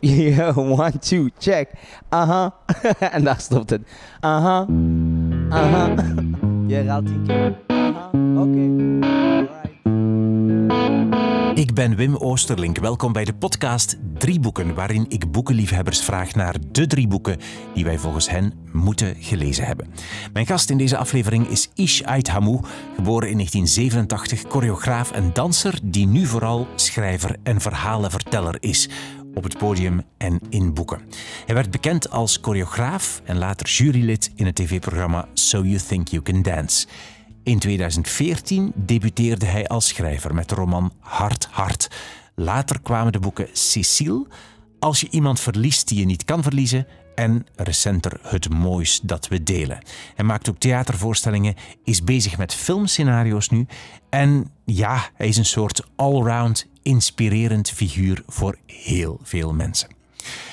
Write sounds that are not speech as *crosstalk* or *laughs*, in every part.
Ja, one, two, check. Aha. *laughs* en daar stopt het. Aha. Je herhaalt tien keer. Aha. Oké. Alright. Ik ben Wim Oosterlink. Welkom bij de podcast Drie Boeken, waarin ik boekenliefhebbers vraag naar de drie boeken die wij volgens hen moeten gelezen hebben. Mijn gast in deze aflevering is Ish Ait Hamou, geboren in 1987, choreograaf en danser die nu vooral schrijver en verhalenverteller is op het podium en in boeken. Hij werd bekend als choreograaf en later jurylid in het tv-programma So You Think You Can Dance. In 2014 debuteerde hij als schrijver met de roman Hart Hart. Later kwamen de boeken Cecile, Als je iemand verliest die je niet kan verliezen en recenter Het Moois dat we delen. Hij maakt ook theatervoorstellingen, is bezig met filmscenario's nu en ja, hij is een soort allround inspirerend figuur voor heel veel mensen.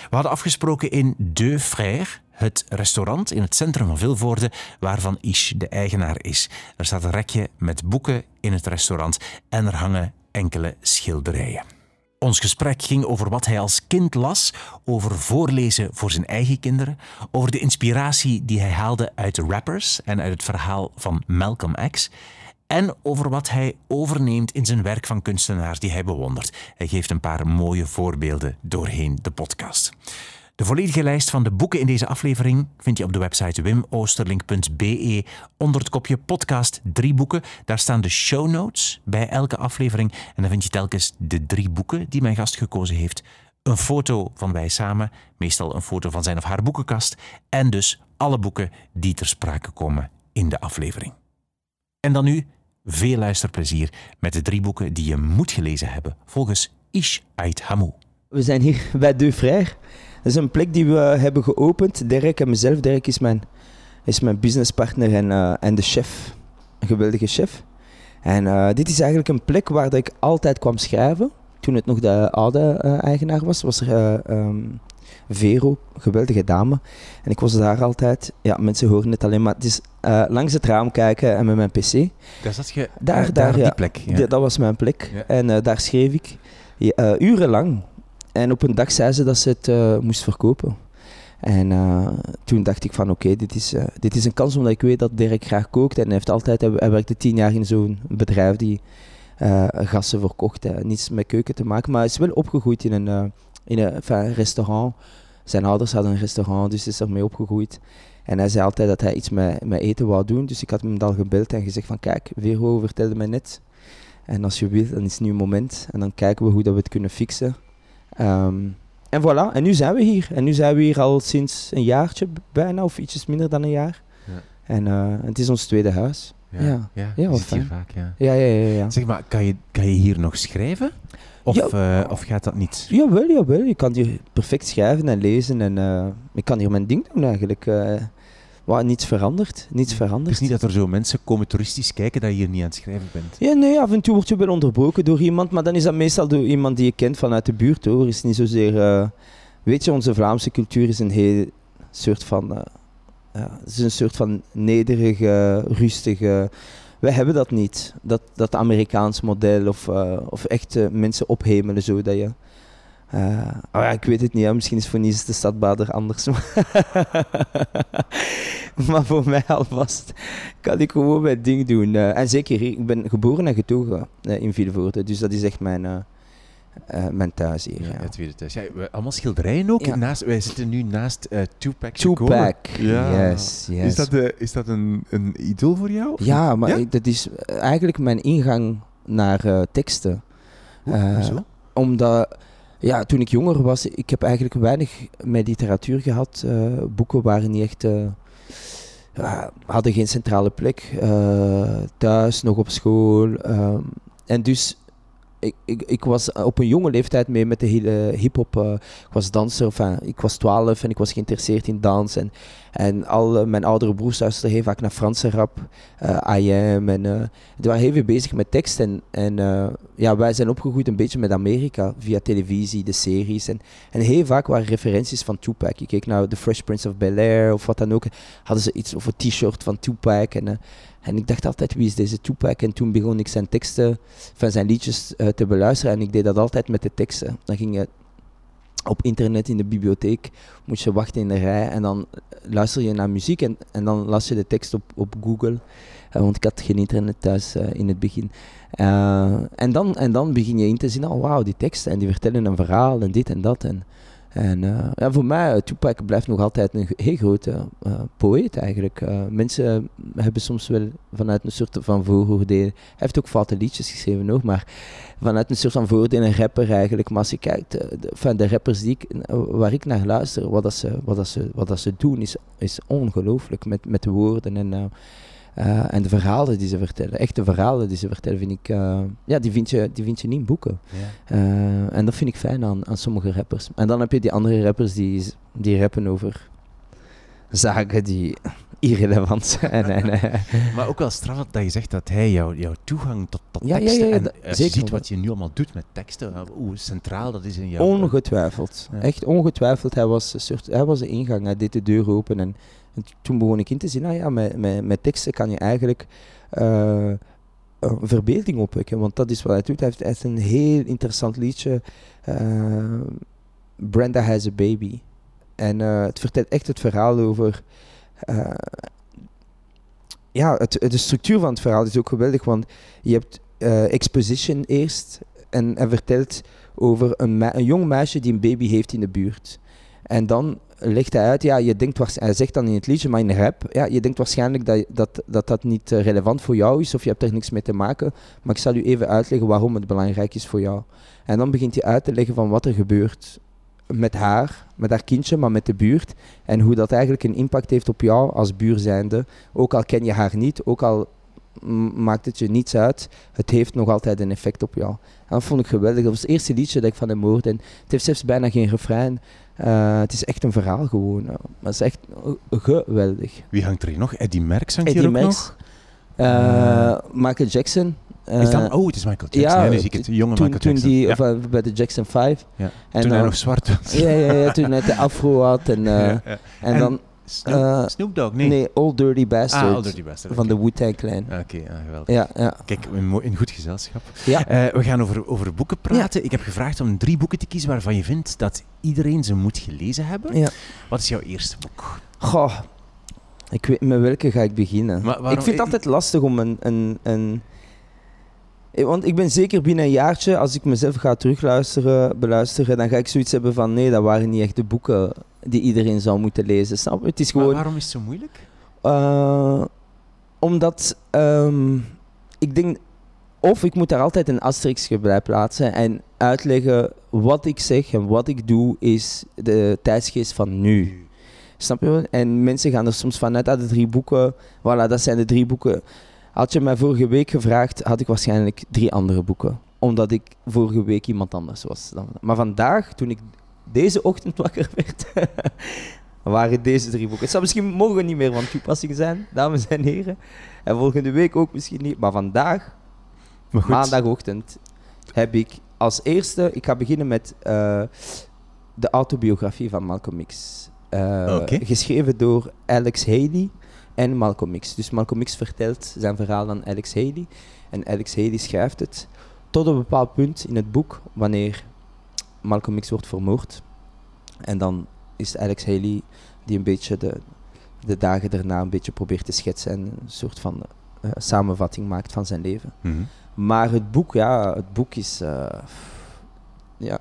We hadden afgesproken in Deux Frères, het restaurant in het centrum van Vilvoorde, waarvan Ish de eigenaar is. Er staat een rekje met boeken in het restaurant en er hangen enkele schilderijen. Ons gesprek ging over wat hij als kind las, over voorlezen voor zijn eigen kinderen, over de inspiratie die hij haalde uit de rappers en uit het verhaal van Malcolm X en over wat hij overneemt in zijn werk van kunstenaars die hij bewondert. Hij geeft een paar mooie voorbeelden doorheen de podcast. De volledige lijst van de boeken in deze aflevering vind je op de website wimoosterlink.be onder het kopje podcast drie boeken. Daar staan de show notes bij elke aflevering en dan vind je telkens de drie boeken die mijn gast gekozen heeft. Een foto van wij samen, meestal een foto van zijn of haar boekenkast en dus alle boeken die ter sprake komen in de aflevering. En dan nu veel luisterplezier met de drie boeken die je moet gelezen hebben volgens Ish Ait Hamou. We zijn hier *laughs* bij Deux Frères. Dat is een plek die we hebben geopend. Dirk en mezelf. Dirk is mijn, is mijn businesspartner en, eh, en de chef. Een geweldige chef. En eh, dit is eigenlijk een plek waar ik altijd kwam schrijven. Toen het nog de oude eh, eigenaar was, was er eh, ehm, Vero, geweldige dame. En ik was daar altijd. Ja, mensen horen het alleen maar. Het is eh, langs het raam kijken en met mijn pc. Daar zat je Daar, daar, ja. die plek. Ja. Dat was mijn plek. Ja. En eh, daar schreef ik eh, urenlang. En op een dag zei ze dat ze het moest verkopen. En toen dacht ik van oké, dit, is, dit is een kans omdat ik weet dat Dirk graag kookt. En hij, heeft altijd, hij, werkte tien jaar in zo'n bedrijf die gassen verkocht. eh, niets met keuken te maken. Maar hij is wel opgegroeid in een, in een, enfin, een restaurant. Zijn ouders hadden een restaurant, dus is ermee opgegroeid. En hij zei altijd dat hij iets met, met eten wou doen. Dus ik had hem al gebeld en gezegd van kijk, Vero vertelde mij net en als je wilt, dan is het nu een moment. En dan kijken we hoe dat we het kunnen fixen. Ehm, en voilà, en nu zijn we hier. En nu zijn we hier al sinds een jaartje bijna, of ietsjes minder dan een jaar. Ja. En eh, het is ons tweede huis. Ja. ja. Ja, je wat zit hier fijn. vaak, ja. Ja, ja, ja. ja. Zeg maar, kan je, kan je hier nog schrijven? Of, Ja. eh, of gaat dat niet? Jawel, jawel. Je kan hier perfect schrijven en lezen. En eh, ik kan hier mijn ding doen eigenlijk. eh wat, niets veranderd. Niets Het veranderd. is niet dat er zo mensen komen toeristisch kijken dat je hier niet aan het schrijven bent. Ja, nee, af en toe word je wel onderbroken door iemand, maar dan is dat meestal door iemand die je kent vanuit de buurt hoor. Is niet zozeer. weet je, onze Vlaamse cultuur is een heel soort van. ja, het is een soort van nederige, rustige. Wij hebben dat niet. Dat, dat Amerikaans model of, eh, of echt mensen ophemelen zo dat je. eh, oh ja, ik weet het niet, hè. misschien is voor de stadbader anders. *laughs* maar voor mij alvast kan ik gewoon mijn ding doen. eh. en zeker ik ben geboren en getogen in Vilvoorde, dus dat is echt mijn, mijn thuis hier. Ja, Ja. het tweede thuis. Ja, we- allemaal schilderijen ook. Ja. Naast, wij zitten nu naast eh Tupac. Tupac, Ja. yes, yes. Is dat, de, is dat een, een idool voor jou? Ja, maar Ja? ik- dat is eigenlijk mijn ingang naar eh, teksten. Hoe? Eh, Hoezo? Omdat, ja, toen ik jonger was, ik heb eigenlijk weinig met literatuur gehad. Eh, boeken waren niet echt, eh, hadden geen centrale plek. Eh, thuis, nog op school. ehm, en dus, ik, ik, ik was op een jonge leeftijd mee met de hele hip-hop. eh, ik was danser, enfin, ik was 12 en ik was geïnteresseerd in dans. En, en al eh, mijn oudere broers luisterden heel vaak naar Franse rap, eh IM. En die waren heel veel bezig met tekst. En, en ja, wij zijn opgegroeid een beetje met Amerika via televisie, de series. En, en heel vaak waren referenties van Tupac. Ik keek naar The Fresh Prince of Bel Air of wat dan ook. Hadden ze iets of een t-shirt van Tupac. En, en ik dacht altijd, wie is deze Tupac? En toen begon ik zijn teksten, van zijn liedjes eh, te beluisteren. En ik deed dat altijd met de teksten. Dan ging je op internet in de bibliotheek moest je wachten in de rij en dan luister je naar muziek en, en dan las je de tekst op, op Google. Eh, want ik had geen internet thuis eh, in het begin. Eh, en, dan, en dan begin je in te zien, oh wauw, die teksten en die vertellen een verhaal en dit en dat. En, en ja, voor mij, Tupac blijft nog altijd een heel grote poëet eigenlijk. mensen hebben soms wel vanuit een soort van vooroordeel, hij heeft ook foute liedjes geschreven nog, maar vanuit een soort van voordeel een rapper eigenlijk. Maar als je kijkt, de, van de rappers die ik, waar ik naar luister, wat, dat ze, wat, dat ze, wat dat ze doen, is, is ongelooflijk met, met de woorden en... Uh, en de verhalen die ze vertellen, echte verhalen die ze vertellen, vind ik, uh, ja, die vind, je, die vind je niet in boeken. Ja. Uh, en dat vind ik fijn aan, aan sommige rappers. En dan heb je die andere rappers die, die rappen over zaken die irrelevant zijn. en, *laughs* maar ook wel straf dat je zegt dat hij jou, jouw toegang tot, tot ja, teksten... Ja, en als je ziet wat je nu allemaal doet met teksten, hoe centraal dat is in jouw... Ongetwijfeld. Echt ongetwijfeld. Hij was, een soort, hij was de ingang, hij deed de deur open en en toen begon ik in te zien, nou ja, met, met, met teksten kan je eigenlijk uh, een verbeelding opwekken. Want dat is wat hij doet. Hij heeft, een heel interessant liedje. Uh, Brenda has a baby. En uh, het vertelt echt het verhaal over. ja, het, de structuur van het verhaal is ook geweldig, want je hebt exposition eerst. En hij vertelt over een, een jong meisje die een baby heeft in de buurt. En dan legt hij uit, ja, je denkt, hij zegt dan in het liedje, maar in rap, ja, je denkt waarschijnlijk dat dat, dat, dat niet eh, relevant voor jou is of je hebt er niks mee te maken, maar ik zal u even uitleggen waarom het belangrijk is voor jou. En dan begint hij uit te leggen van wat er gebeurt met haar, met haar kindje, maar met de buurt en hoe dat eigenlijk een impact heeft op jou als buur zijnde. Ook al ken je haar niet, ook al maakt het je niets uit, het heeft nog altijd een effect op jou. En dat vond ik geweldig. Dat was het eerste liedje dat ik van hem hoorde. En het heeft zelfs bijna geen refrein. Uh, het is echt een verhaal gewoon. Maar het is echt geweldig. Wie hangt er hier nog? Eddie Merckx hangt Eddie hier ook Merckx. nog? Uh, Michael Jackson. is dat, oh, het is Michael Jackson. Ja, ja zie ik het. Jonge toen, Michael Jackson. Die, ja. of, bij de Jackson 5. Ja. En toen hij nog zwart was. Ja, ja, ja, toen hij de afro had. En, *laughs* en, en dan Snoop, uh, Snoop Dogg, nee. Nee, Old Dirty Bastard. Ah, Dirty Bastard. Van de Wu-Tang Clan. Oké, okay, ah, geweldig. Ja, ja. Kijk, in, in goed gezelschap. Ja. Uh, we gaan over, over boeken praten. Ik heb gevraagd om drie boeken te kiezen waarvan je vindt dat iedereen ze moet gelezen hebben. Ja. Wat is jouw eerste boek? Goh, ik weet met welke ga ik beginnen. Maar waarom, ik vind het altijd lastig om een, een, een want ik ben zeker binnen een jaartje, als ik mezelf ga terugluisteren, beluisteren, dan ga ik zoiets hebben van nee, dat waren niet echt de boeken die iedereen zou moeten lezen. Snap Het is gewoon, maar waarom is het zo moeilijk? Uh, omdat um, ik denk, of ik moet daar altijd een asterixje bij plaatsen en uitleggen wat ik zeg en wat ik doe is de tijdsgeest van nu. Snap je? En mensen gaan er soms vanuit dat de drie boeken, voilà, dat zijn de drie boeken. Had je mij vorige week gevraagd, had ik waarschijnlijk drie andere boeken. Omdat ik vorige week iemand anders was. Maar vandaag, toen ik deze ochtend wakker werd, *laughs* waren deze drie boeken. Het zou misschien morgen niet meer van toepassing zijn, dames en heren. En volgende week ook misschien niet. Maar vandaag, maandagochtend, heb ik als eerste... Ik ga beginnen met uh, de autobiografie van Malcolm X. Uh, Geschreven door Alex Haley en Malcolm X. Dus Malcolm X vertelt zijn verhaal aan Alex Haley. En Alex Haley schrijft het tot een bepaald punt in het boek, wanneer Malcolm X wordt vermoord. En dan is Alex Haley die een beetje de, de dagen daarna een beetje probeert te schetsen en een soort van uh, samenvatting maakt van zijn leven. Mhm. Maar het boek, ja, het boek is. Uh, ja,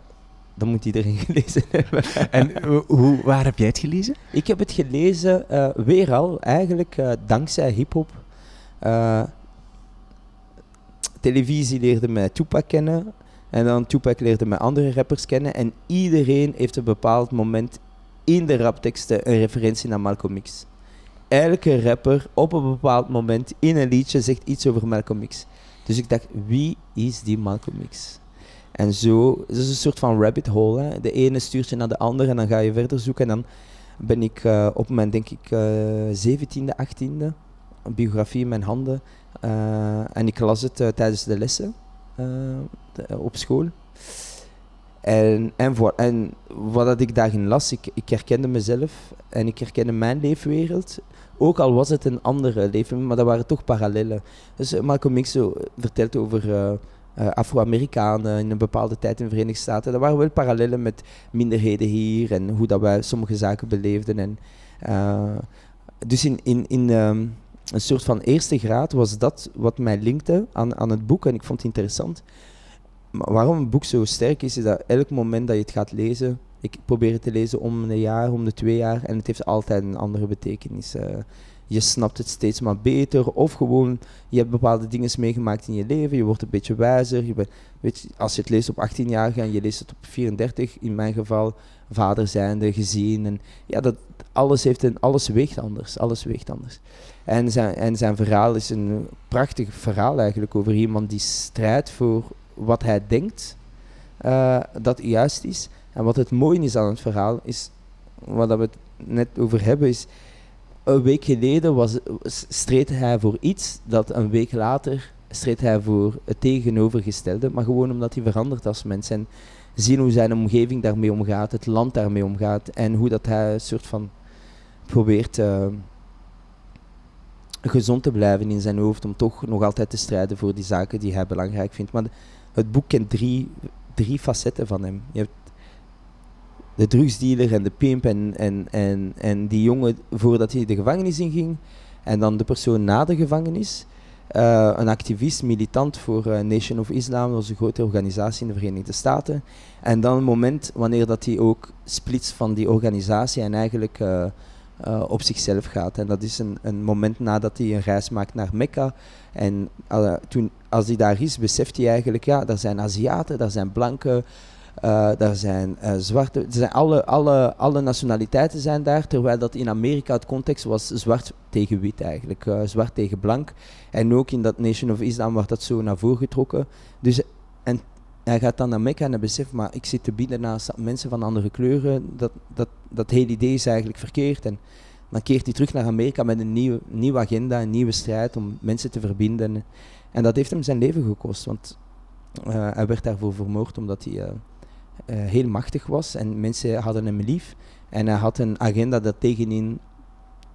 dat moet iedereen *laughs* gelezen hebben. En hoe, waar heb jij het gelezen? Ik heb het gelezen, uh, weer al, eigenlijk dankzij hip-hop. Televisie leerde mij Tupac kennen. En dan Tupac leerde mij andere rappers kennen. En iedereen heeft een bepaald moment in de rapteksten een referentie naar Malcolm X. Elke rapper op een bepaald moment in een liedje zegt iets over Malcolm X. Dus ik dacht, wie is die Malcolm X? En zo, het is een soort van rabbit hole. De ene stuurt je naar de andere en dan ga je verder zoeken. En dan ben ik uh, op mijn, denk ik, uh, 17e, 18e, een biografie in mijn handen. Uh, en ik las het tijdens de lessen de, op school. En, en, voor, en wat ik daarin las, ik, ik herkende mezelf en ik herkende mijn leefwereld. Ook al was het een andere leven, maar dat waren toch parallellen. Dus Malcolm X vertelt over Afro-Amerikanen in een bepaalde tijd in de Verenigde Staten. Er waren wel parallellen met minderheden hier en hoe dat wij sommige zaken beleefden. En, dus in, in, in ehm, een soort van eerste graad was dat wat mij linkte aan, aan het boek en ik vond het interessant. Maar waarom een boek zo sterk is, is dat elk moment dat je het gaat lezen, ik probeer het te lezen om een jaar, om de twee jaar en het heeft altijd een andere betekenis. Uh, je snapt het steeds maar beter of gewoon je hebt bepaalde dingen meegemaakt in je leven, je wordt een beetje wijzer. Je weet als je het leest op 18 jaar en je leest het op 34, in mijn geval vader zijnde, gezien. En ja, dat, alles, heeft een, alles weegt anders. Alles weegt anders. En zijn, en zijn verhaal is een prachtig verhaal eigenlijk over iemand die strijdt voor wat hij denkt uh, dat juist is. En wat het mooie is aan het verhaal is, wat we het net over hebben, is een week geleden was, streed hij voor iets dat een week later streed hij voor het tegenovergestelde, maar gewoon omdat hij verandert als mens. En zien hoe zijn omgeving daarmee omgaat, het land daarmee omgaat en hoe dat hij een soort van probeert uh, gezond te blijven in zijn hoofd om toch nog altijd te strijden voor die zaken die hij belangrijk vindt. Maar het boek kent drie, drie facetten van hem. Je hebt de drugsdealer en de pimp en, en, en, en die jongen voordat hij de gevangenis inging. En dan de persoon na de gevangenis. Uh, een activist, militant voor uh, Nation of Islam, dat was een grote organisatie in de Verenigde Staten. En dan een moment wanneer dat hij ook splitst van die organisatie en eigenlijk uh, op zichzelf gaat. En dat is een, een moment nadat hij een reis maakt naar Mekka. En toen, als hij daar is, beseft hij eigenlijk, ja, daar zijn Aziaten, daar zijn blanken, uh, daar zijn zwarte, er zijn alle, alle, alle nationaliteiten zijn daar, terwijl dat in Amerika het context was zwart tegen wit eigenlijk, zwart tegen blank. En ook in dat Nation of Islam wordt dat zo naar voren getrokken. Dus, en hij gaat dan naar Mekka en beseft, maar ik zit te bieden naast mensen van andere kleuren, dat, dat, dat hele idee is eigenlijk verkeerd. En dan keert hij terug naar Amerika met een nieuwe, nieuwe agenda, een nieuwe strijd om mensen te verbinden. En dat heeft hem zijn leven gekost, want hij werd daarvoor vermoord omdat hij uh, heel machtig was en mensen hadden hem lief. En hij had een agenda dat tegenin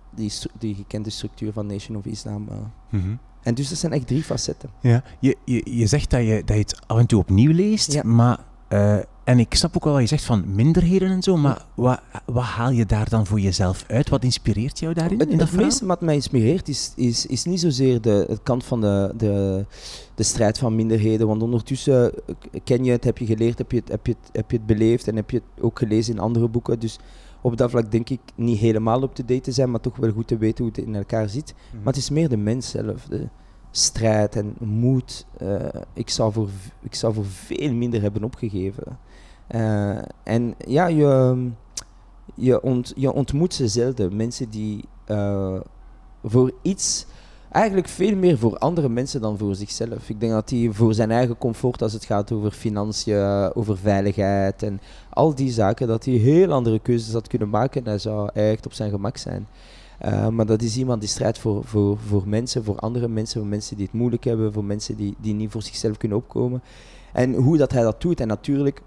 die, die gekende structuur van Nation of Islam. Mm. En dus dat zijn echt drie facetten. Ja, je, je, je zegt dat je, dat je het af en toe opnieuw leest, ja. maar uh, en ik snap ook wel wat je zegt van minderheden en zo, maar wat, wat haal je daar dan voor jezelf uit? Wat inspireert jou daarin? Het, in het meeste wat mij inspireert is, is, is niet zozeer de, het kant van de, de, de strijd van minderheden, want ondertussen ken je het, heb je geleerd, heb je het, heb je het, heb je het beleefd en heb je het ook gelezen in andere boeken. Dus op dat vlak denk ik niet helemaal op te date te zijn, maar toch wel goed te weten hoe het in elkaar zit. Mm -hmm. Maar het is meer de mens zelf. De, strijd en moed. Uh, ik, zou voor, ik zou voor veel minder hebben opgegeven. Uh, en ja, je, je, ont, je ontmoet ze zelden. Mensen die uh, voor iets, eigenlijk veel meer voor andere mensen dan voor zichzelf. Ik denk dat hij voor zijn eigen comfort, als het gaat over financiën, over veiligheid en al die zaken, dat hij heel andere keuzes had kunnen maken en hij zou echt op zijn gemak zijn. Uh, maar dat is iemand die strijdt voor, voor, voor mensen, voor andere mensen, voor mensen die het moeilijk hebben, voor mensen die, die niet voor zichzelf kunnen opkomen. En hoe dat hij dat doet. En natuurlijk,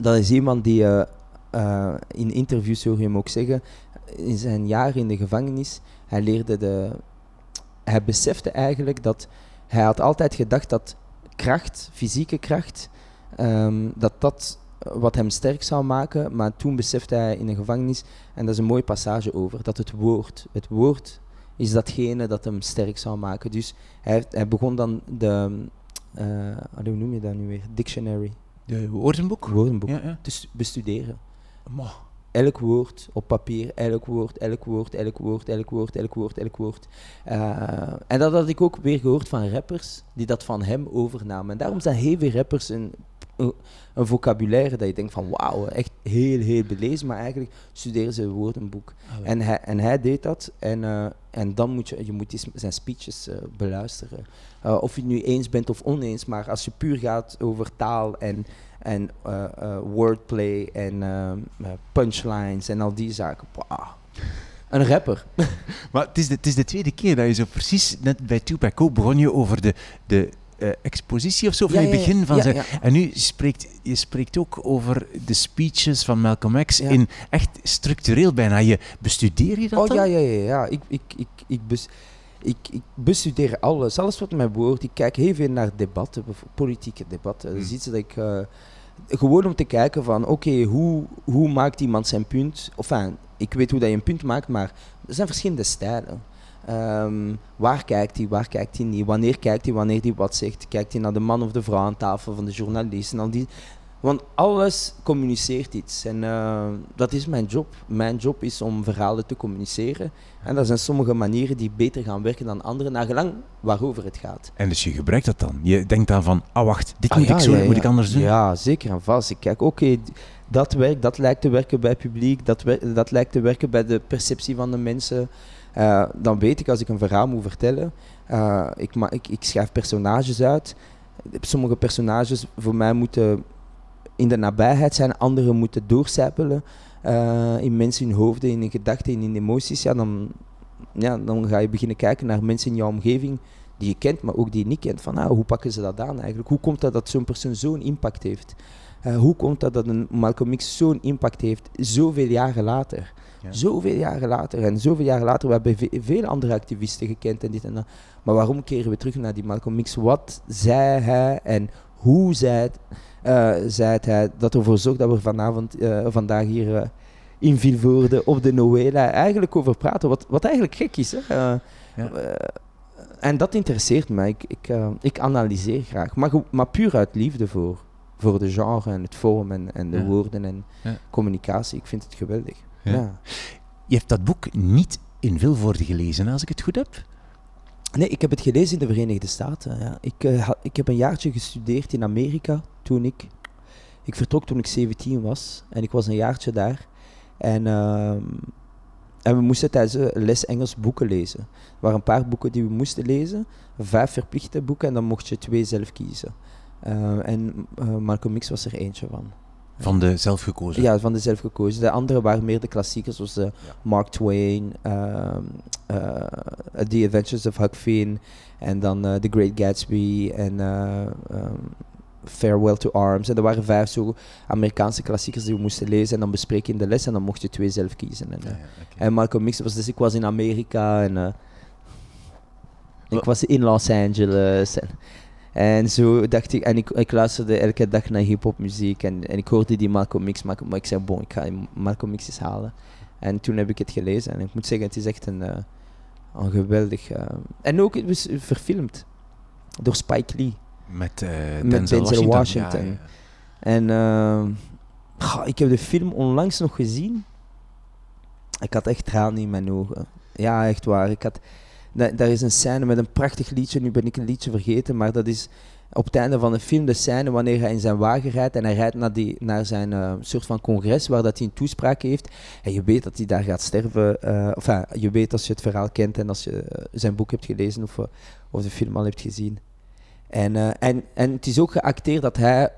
dat is iemand die uh, uh, in interviews hoor je hem ook zeggen, in zijn jaren in de gevangenis, hij leerde de. Hij besefte eigenlijk dat hij had altijd gedacht dat kracht, fysieke kracht, um, dat dat wat hem sterk zou maken, maar toen besefte hij in een gevangenis, en dat is een mooie passage over, dat het woord, het woord is datgene dat hem sterk zou maken. Dus hij, hij begon dan de, uh, hoe noem je dat nu weer, dictionary. De woordenboek? Woordenboek, ja, ja. te bestuderen. Ma. Elk woord op papier, elk woord, elk woord, elk woord, elk woord, elk woord, elk woord. Uh, en dat had ik ook weer gehoord van rappers die dat van hem overnamen. En daarom zijn heel veel rappers een, vocabulaire dat je denkt van wauw, echt heel, heel belezen, maar eigenlijk studeren ze een woordenboek. Oh, en, hij, en hij deed dat en, uh, en dan moet je, je moet zijn speeches uh, beluisteren. Uh, of je het nu eens bent of oneens, maar als je puur gaat over taal en, en wordplay en punchlines en al die zaken. Een rapper. *laughs* maar het is, de, het is de tweede keer dat je zo precies, net bij Tupac ook, begon je over de, de uh, expositie of zo, van ja, het begin van zijn... En nu spreekt je spreekt ook over de speeches van Malcolm X in echt structureel bijna. Je, bestudeer je dat oh, dan? ja, ja, ja. ja. Ik, ik, ik, ik bes ik, ik bestudeer alles, alles wat mij behoort. Ik kijk heel veel naar debatten, politieke debatten. Dat is iets dat ik... Uh, gewoon om te kijken van, oké, hoe, hoe maakt iemand zijn punt? Enfin, ik weet hoe dat je een punt maakt, maar er zijn verschillende stijlen. Um, waar kijkt hij, waar kijkt hij niet? Wanneer kijkt hij, wanneer hij wat zegt? Kijkt hij naar de man of de vrouw aan tafel van de journalisten? Al die, want alles communiceert iets. En uh, dat is mijn job. Mijn job is om verhalen te communiceren. En dat zijn sommige manieren die beter gaan werken dan andere, naar gelang waarover het gaat. En dus je gebruikt dat dan? Je denkt dan van, ah wacht, dit ah, moet ik zo, ja, moet ik anders doen? Ja, zeker en vast. Ik kijk, oké, dat werkt, dat lijkt te werken bij het publiek, dat, dat lijkt te werken bij de perceptie van de mensen. Uh, dan weet ik als ik een verhaal moet vertellen, uh, ik, ik, ik schrijf personages uit. Sommige personages voor mij moeten in de nabijheid zijn, andere moeten doorcijpelen uh, in mensen hun hoofden, in hun gedachten, in hun emoties. Ja, dan, ja, dan ga je beginnen kijken naar mensen in jouw omgeving die je kent, maar ook die je niet kent. Van, ah, hoe pakken ze dat aan eigenlijk? Hoe komt dat dat zo'n persoon zo'n impact heeft? Hoe komt dat dat een Malcolm X zo'n impact heeft, zoveel jaren later? Ja. Zoveel jaren later. En zoveel jaren later, we hebben ve veel andere activisten gekend en dit en dat. Maar waarom keren we terug naar die Malcolm X? Wat zei hij en hoe zei het? uh, zei hij dat ervoor zorgt dat we vanavond, uh, vandaag hier uh, in Vilvoorde op de Noëlla eigenlijk over praten. Wat, wat eigenlijk gek is. Hè? Ja. en dat interesseert mij. Ik, ik, ik analyseer graag. Maar, maar puur uit liefde voor, voor de genre en het vorm en, en de ja. woorden en ja. communicatie. Ik vind het geweldig. Ja. Je hebt dat boek niet in Vilvoorde gelezen, als ik het goed heb? Nee, ik heb het gelezen in de Verenigde Staten. Ja. Ik, uh, ik heb een jaartje gestudeerd in Amerika toen ik... Ik vertrok toen ik 17 was en ik was een jaartje daar. En, uh, en we moesten tijdens les Engels boeken lezen. Er waren een paar boeken die we moesten lezen, vijf verplichte boeken en dan mocht je twee zelf kiezen. Uh, en Malcolm X was er eentje van. Van de zelfgekozen? Ja, van de zelfgekozen. De andere waren meer de klassiekers, zoals de Mark Twain, uh, uh, The Adventures of Huck Finn, en dan uh, The Great Gatsby en um, Farewell to Arms. En er waren vijf zo Amerikaanse klassiekers die we moesten lezen en dan bespreken in de les en dan mocht je twee zelf kiezen. En, ja, ja, okay. en Malcolm X was dus, ik was in Amerika en ik was in Los Angeles. En, en zo dacht ik, en ik, ik luisterde elke dag naar hip-hop muziek en, en ik hoorde die Malcolm X, maar, maar ik zei, bon, ik ga Malcolm X eens halen. En toen heb ik het gelezen en ik moet zeggen, het is echt een, uh, een geweldig. Uh, en ook, het was verfilmd door Spike Lee. Met, uh, Denzel, Met Denzel Washington. Ja, ja. En ik heb de film onlangs nog gezien. Ik had echt tranen in mijn ogen. Ja, echt waar. Ik had, daar is een scène met een prachtig liedje. Nu ben ik een liedje vergeten, maar dat is op het einde van de film de scène wanneer hij in zijn wagen rijdt en hij rijdt naar, die, naar zijn uh, soort van congres waar dat hij een toespraak heeft. En je weet dat hij daar gaat sterven. Uh, of je weet als je het verhaal kent en als je zijn boek hebt gelezen of, of de film al hebt gezien. En, en, en het is ook geacteerd dat hij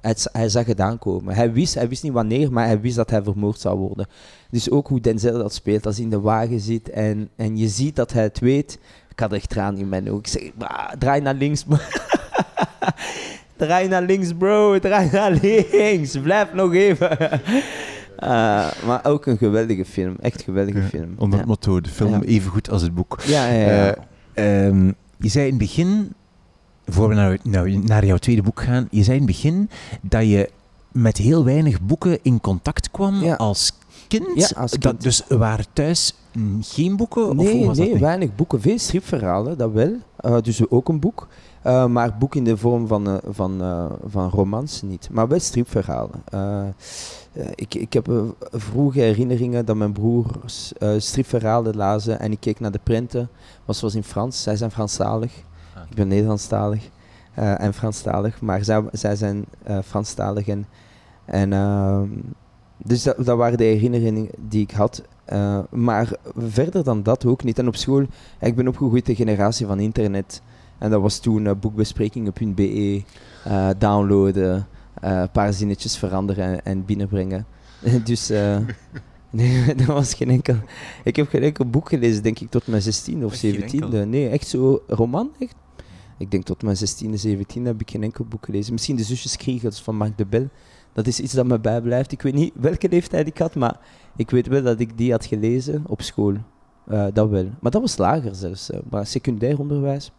hij, hij, zag het aankomen. Hij wist, hij wist niet wanneer, maar hij wist dat hij vermoord zou worden. Dus ook hoe Denzel dat speelt, als hij in de wagen zit en, en je ziet dat hij het weet. Ik had echt traan in mijn ogen. Ik zeg, draai naar links. *laughs* draai naar links, bro. Draai naar links. Blijf nog even. Uh, *laughs* maar ook een geweldige film. Echt een geweldige film. Onder het motto, de film ja. even goed als het boek. Ja, ja, ja. Uh, um, je zei in het begin voor we naar, nou, naar jouw tweede boek gaan, je zei in het begin dat je met heel weinig boeken in contact kwam als kind. Ja, als kind. Dat, dus waren thuis geen boeken? Nee, of nee weinig boeken. Veel stripverhalen, dat wel. Uh, dus ook een boek. Uh, maar boek in de vorm van, uh, van, van romans niet. Maar wel stripverhalen. ik, ik heb vroege herinneringen dat mijn broers stripverhalen lazen en ik keek naar de printen. Was was in Frans. Zij zijn Franstalig. Ik ben Nederlandstalig uh, en Franstalig, maar zij, zij zijn uh, Franstalig. En, en uh, dus dat, dat, waren de herinneringen die ik had. Uh, maar verder dan dat ook niet. En op school, ik ben opgegroeid de generatie van internet. En dat was toen boekbesprekingen.be, downloaden, een paar zinnetjes veranderen en, en binnenbrengen. *laughs* dus *laughs* Nee, *laughs* dat was geen enkel. Ik heb geen enkel boek gelezen, denk ik, tot mijn 16 of 17e. Nee, echt zo roman, echt ik denk tot mijn 16e, 17e heb ik geen enkel boek gelezen. Misschien de zusjes Kriegels van Marc de Bel. Dat is iets dat me bijblijft. Ik weet niet welke leeftijd ik had, maar ik weet wel dat ik die had gelezen op school. Eh, dat wel. Maar dat was lager zelfs. eh. maar secundair onderwijs,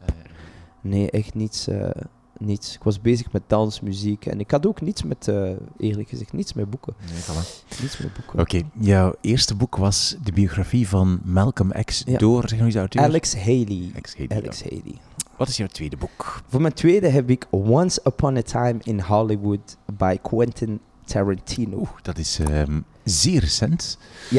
nee, echt niets, eh, niets. Ik was bezig met dans, muziek en ik had ook niets met, eerlijk gezegd, niets met boeken. Nee, voilà. Niets met boeken. Oké, jouw eerste boek was de biografie van Malcolm X Ja. door, zeg de auteur? Alex Haley. Alex Haley, Alex. Haley. Wat is jouw tweede boek? Voor mijn tweede heb ik Once Upon a Time in Hollywood by Quentin Tarantino. Oeh, dat is ehm, zeer recent. *laughs*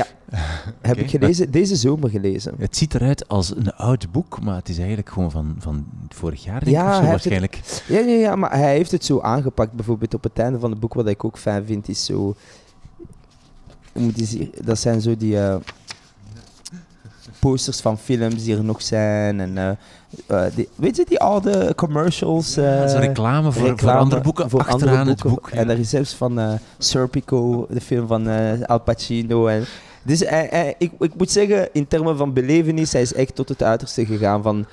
heb oké. ik gelezen, deze zomer gelezen. Het ziet eruit als een oud boek, maar het is eigenlijk gewoon van, van vorig jaar, denk Ja, ik, zo, hij heeft het- waarschijnlijk. Ja, ja, ja, maar hij heeft het zo aangepakt. Bijvoorbeeld op het einde van het boek, wat ik ook fijn vind, is zo... moet je zien? Dat zijn zo die eh, posters van films die er nog zijn. En, eh, eh, die, weet je, die oude commercials? Ja, eh, reclame voor, voor reclame andere boeken voor achteraan andere het boeken. boek. En daar is zelfs van eh Serpico, de film van Al Pacino. En, dus hij, hij- ik, ik moet zeggen, in termen van belevenis, hij is echt tot het uiterste gegaan van...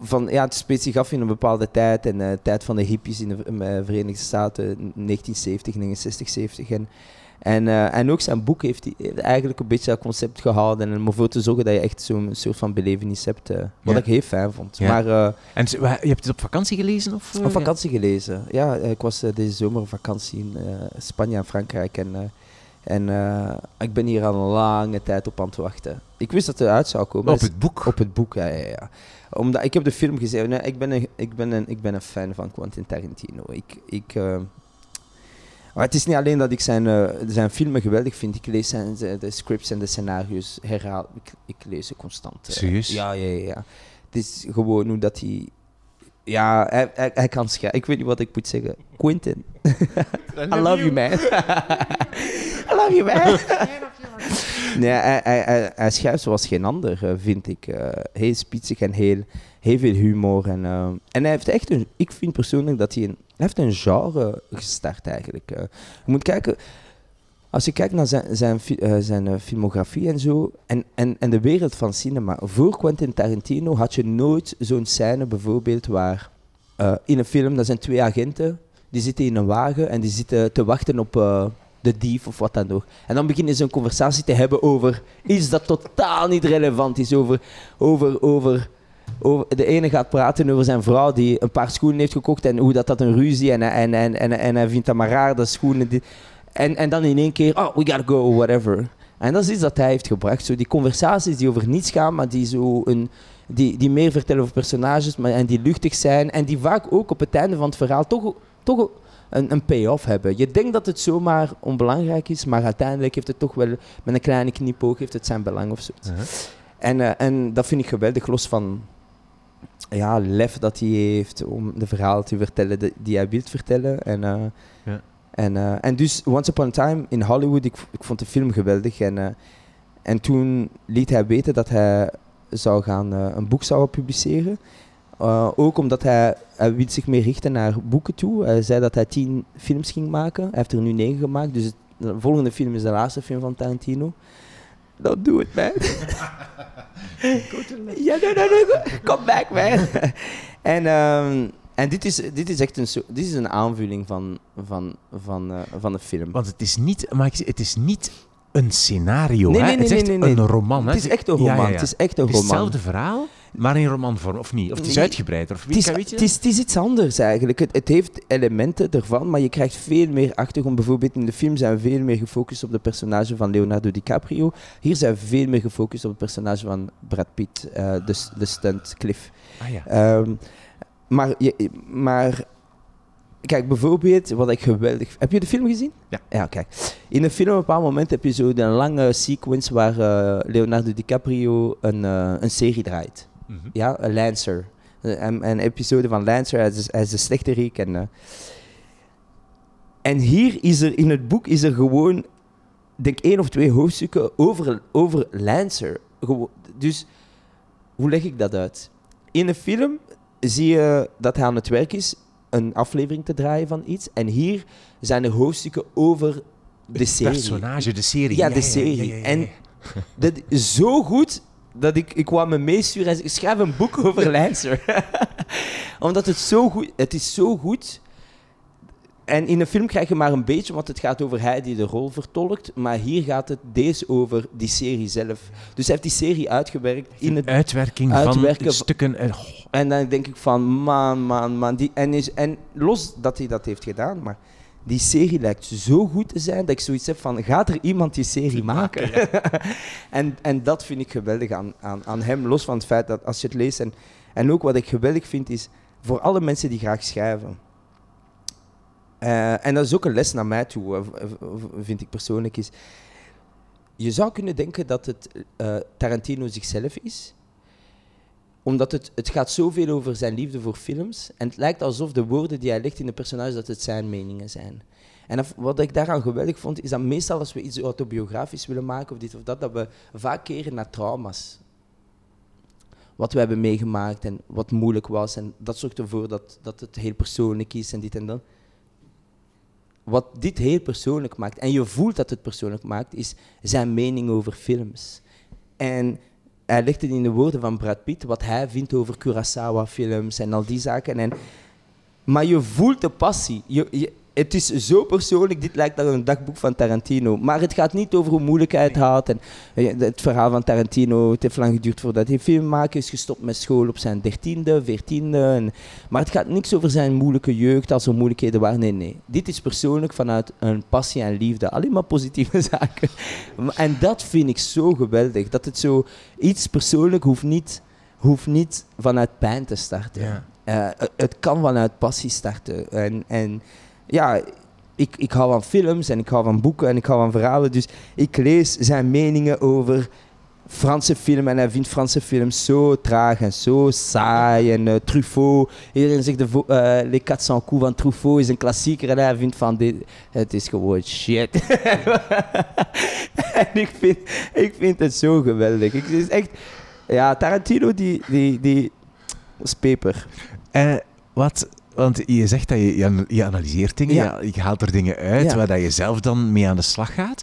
Van, ja, het speelt zich af in een bepaalde tijd. En de tijd van de hippies in de Verenigde Staten, 1970, 69, 70. En, en, eh, en ook zijn boek heeft, hij- heeft eigenlijk een beetje dat concept gehouden. En om ervoor te zorgen dat je echt zo'n soort van belevenis hebt. eh, wat Ja. ik heel fijn vond. Ja. Maar eh, En je hebt het op vakantie gelezen? Of, op vakantie gelezen. Ja, ik was deze zomer op vakantie in Spanje en Frankrijk. En, en ik ben hier al een lange tijd op aan het wachten. Ik wist dat het eruit zou komen. Op Dus- het boek? op het boek, ja, ja, ja. Omdat, ik heb de film gezien. Nee, ik, ben een, ik, ben een, ik ben een fan van Quentin Tarantino. Ik, ik, maar het is niet alleen dat ik zijn, eh, zijn filmen geweldig vind. Ik lees zijn, zijn- de scripts en de scenario's herhaal. Ik, ik lees ze constant. eh. Serieus? Ja, ja, ja, ja. Het is gewoon hoe dat hij... Ja, hij, hij, hij kan schrijven. Ik weet niet wat ik moet zeggen. Quentin. I love you, man. *laughs* I love you, man. *laughs* nee, hij, hij, hij, hij schrijft zoals geen ander, eh, vind ik. Eh, heel spitsig en heel, heel veel humor. En, en hij heeft echt een... Ik vind persoonlijk dat hij een... Heeft een genre gestart, eigenlijk. je moet kijken... Als je kijkt naar zijn, zijn, eh, zijn eh, filmografie en zo, en, en, en de wereld van cinema. Voor Quentin Tarantino had je nooit zo'n scène bijvoorbeeld waar eh, in een film, dat zijn twee agenten, die zitten in een wagen en die zitten te wachten op de dief of wat dan ook. En dan beginnen ze een conversatie te hebben over iets dat totaal niet relevant is. Over, over, over, de ene gaat praten over zijn vrouw die een paar schoenen heeft gekocht en hoe dat, dat een ruzie en, en, en, en, en hij vindt dat maar raar, dat schoenen... Die, en, en dan in één keer, oh, we gotta go, whatever. En dat is iets dat hij heeft gebracht. Zo die conversaties die over niets gaan, maar die, zo een, die, die meer vertellen over personages maar, en die luchtig zijn. En die vaak ook op het einde van het verhaal toch, toch een, een payoff hebben. Je denkt dat het zomaar onbelangrijk is, maar uiteindelijk heeft het toch wel met een kleine knipoog heeft het zijn belang of zo. Uh-huh. En, eh, en dat vind ik geweldig, los van ja, lef dat hij heeft om de verhalen te vertellen die, die hij wil vertellen. En, eh, Ja. en, eh, en dus Once Upon a Time in Hollywood, ik, ik vond de film geweldig. En, eh, en toen liet hij weten dat hij zou gaan, een boek zou publiceren. Ook omdat hij, hij wil zich meer richten naar boeken toe. Hij zei dat hij tien films ging maken. Hij heeft er nu negen gemaakt. Dus het- de volgende film is de laatste film van Tarantino. Don't do it, man. *laughs* Ja, no, no, no, go- come back, man. en ehm, en dit, is, dit is echt een, dit is een aanvulling van, van, van, eh, van de film. Want het is niet, maar ik zeg, het is niet een scenario, Nee, hè? nee, het is nee, echt nee, nee. een roman. Hè? het is echt een Ja, ja, roman. ja. Het is echt een roman. hetzelfde verhaal, maar in romanvorm, of niet? Of het is uitgebreider, of Het is, het, is, iets anders eigenlijk. Het, het heeft elementen ervan, maar je krijgt veel meer achtergrond. Bijvoorbeeld in de film zijn we veel meer gefocust op de personage van Leonardo DiCaprio. Hier zijn we veel meer gefocust op het personage van Brad Pitt, eh, de, de stunt Cliff. Ah ja. Ehm, maar, je, maar kijk, bijvoorbeeld, wat ik geweldig... Heb je de film gezien? Ja. Ja, kijk. In de film op een bepaald moment heb je zo een lange sequence waar eh, Leonardo DiCaprio een, eh, een serie draait. Mhm. Ja, een Lancer. Eh, Een, een episode van Lancer, hij is, hij is de slechterik. En, eh, en hier is er, in het boek is er gewoon, denk één of twee hoofdstukken over, over Lancer. Gewo- dus, hoe leg ik dat uit? In de film zie je dat hij aan het werk is een aflevering te draaien van iets. En hier zijn er hoofdstukken over de Het serie. personage, de serie. Ja, de serie. ja, ja, ja. En dat is zo goed dat ik, ik kwam me meesturen en ik schrijf een boek over Lancer. *laughs* Omdat het zo goed, het is zo goed. en in een film krijg je maar een beetje, want het gaat over hij die de rol vertolkt. Maar hier gaat het deze over die serie zelf. Dus hij heeft die serie uitgewerkt in het Uitwerking Uitwerken van van- stukken. goh, En dan denk ik van, man, man, man. Die, en, is, en los dat hij dat heeft gedaan, maar die serie lijkt zo goed te zijn dat ik zoiets heb van, gaat er iemand die serie maken? *laughs* en, en dat vind ik geweldig aan, aan, aan hem, los van het feit dat als je het leest. En, en ook wat ik geweldig vind is, voor alle mensen die graag schrijven. eh, en dat is ook een les naar mij toe, eh, vind ik persoonlijk, is... Je zou kunnen denken dat het eh, Tarantino zichzelf is, omdat het, het gaat zoveel over zijn liefde voor films. En het lijkt alsof de woorden die hij legt in de personages, dat het zijn meningen zijn. En wat ik daaraan geweldig vond, is dat meestal als we iets autobiografisch willen maken, of dit of dat, dat we vaak keren naar trauma's. Wat we hebben meegemaakt en wat moeilijk was. En dat zorgt ervoor dat, dat het heel persoonlijk is en dit en dat. Wat dit heel persoonlijk maakt, en je voelt dat het persoonlijk maakt, is zijn mening over films. En hij legt het in de woorden van Brad Pitt, wat hij vindt over Kurosawa-films en al die zaken. En, maar je voelt de passie. Je, het is zo persoonlijk, dit lijkt naar een dagboek van Tarantino. Maar het gaat niet over hoe moeilijk hij het had. En, eh, het verhaal van Tarantino, het heeft lang geduurd voordat hij film maakte. is gestopt met school op zijn dertiende, veertiende. En, maar het gaat niks over zijn moeilijke jeugd, als er moeilijkheden waren. Nee, nee. Dit is persoonlijk vanuit een passie en liefde. Alleen maar positieve *laughs* zaken. En dat vind ik zo geweldig. Dat het zo iets persoonlijk hoeft niet, hoeft niet vanuit pijn te starten. Ja. Eh, het kan vanuit passie starten. En, en ja, ik, ik hou van films en ik hou van boeken en ik hou van verhalen. Dus ik lees zijn meningen over Franse film en hij vindt Franse films zo traag en zo saai. En eh, Truffaut, iedereen zegt de eh, Les 400 coups van Truffaut is een klassieker en hij vindt van dit, het is gewoon shit. *laughs* en ik vind, ik vind het zo geweldig. Ik, het is echt, ja, Tarantino die, die, die is peper. Eh, wat, want je zegt dat je, je an- je analyseert dingen, Ja. je, je haalt er dingen uit Ja. waar dat je zelf dan mee aan de slag gaat.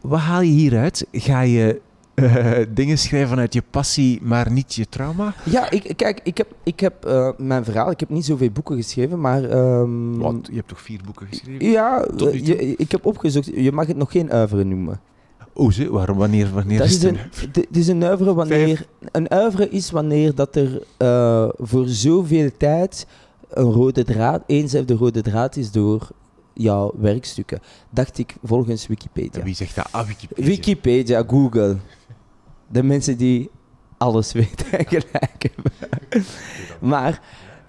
Wat haal je hieruit? Ga je eh, dingen schrijven vanuit je passie, maar niet je trauma? Ja, ik, kijk, ik heb, ik heb eh, mijn verhaal, ik heb niet zoveel boeken geschreven, maar... ehm, Want je hebt toch vier boeken geschreven? Ja, eh, je- ik heb opgezocht, je mag het nog geen uivere noemen. Oh, ze, waarom? Wanneer, wanneer Dat is het? een, dit is een uivere wanneer... Een uivere is wanneer dat er eh, voor zoveel tijd een rode draad, eenzelfde rode draad is door jouw werkstukken. Dacht ik volgens Wikipedia. Wie zegt dat? Ah, Wikipedia. Wikipedia, Google. De mensen die alles *laughs* weten en gelijk hebben. maar,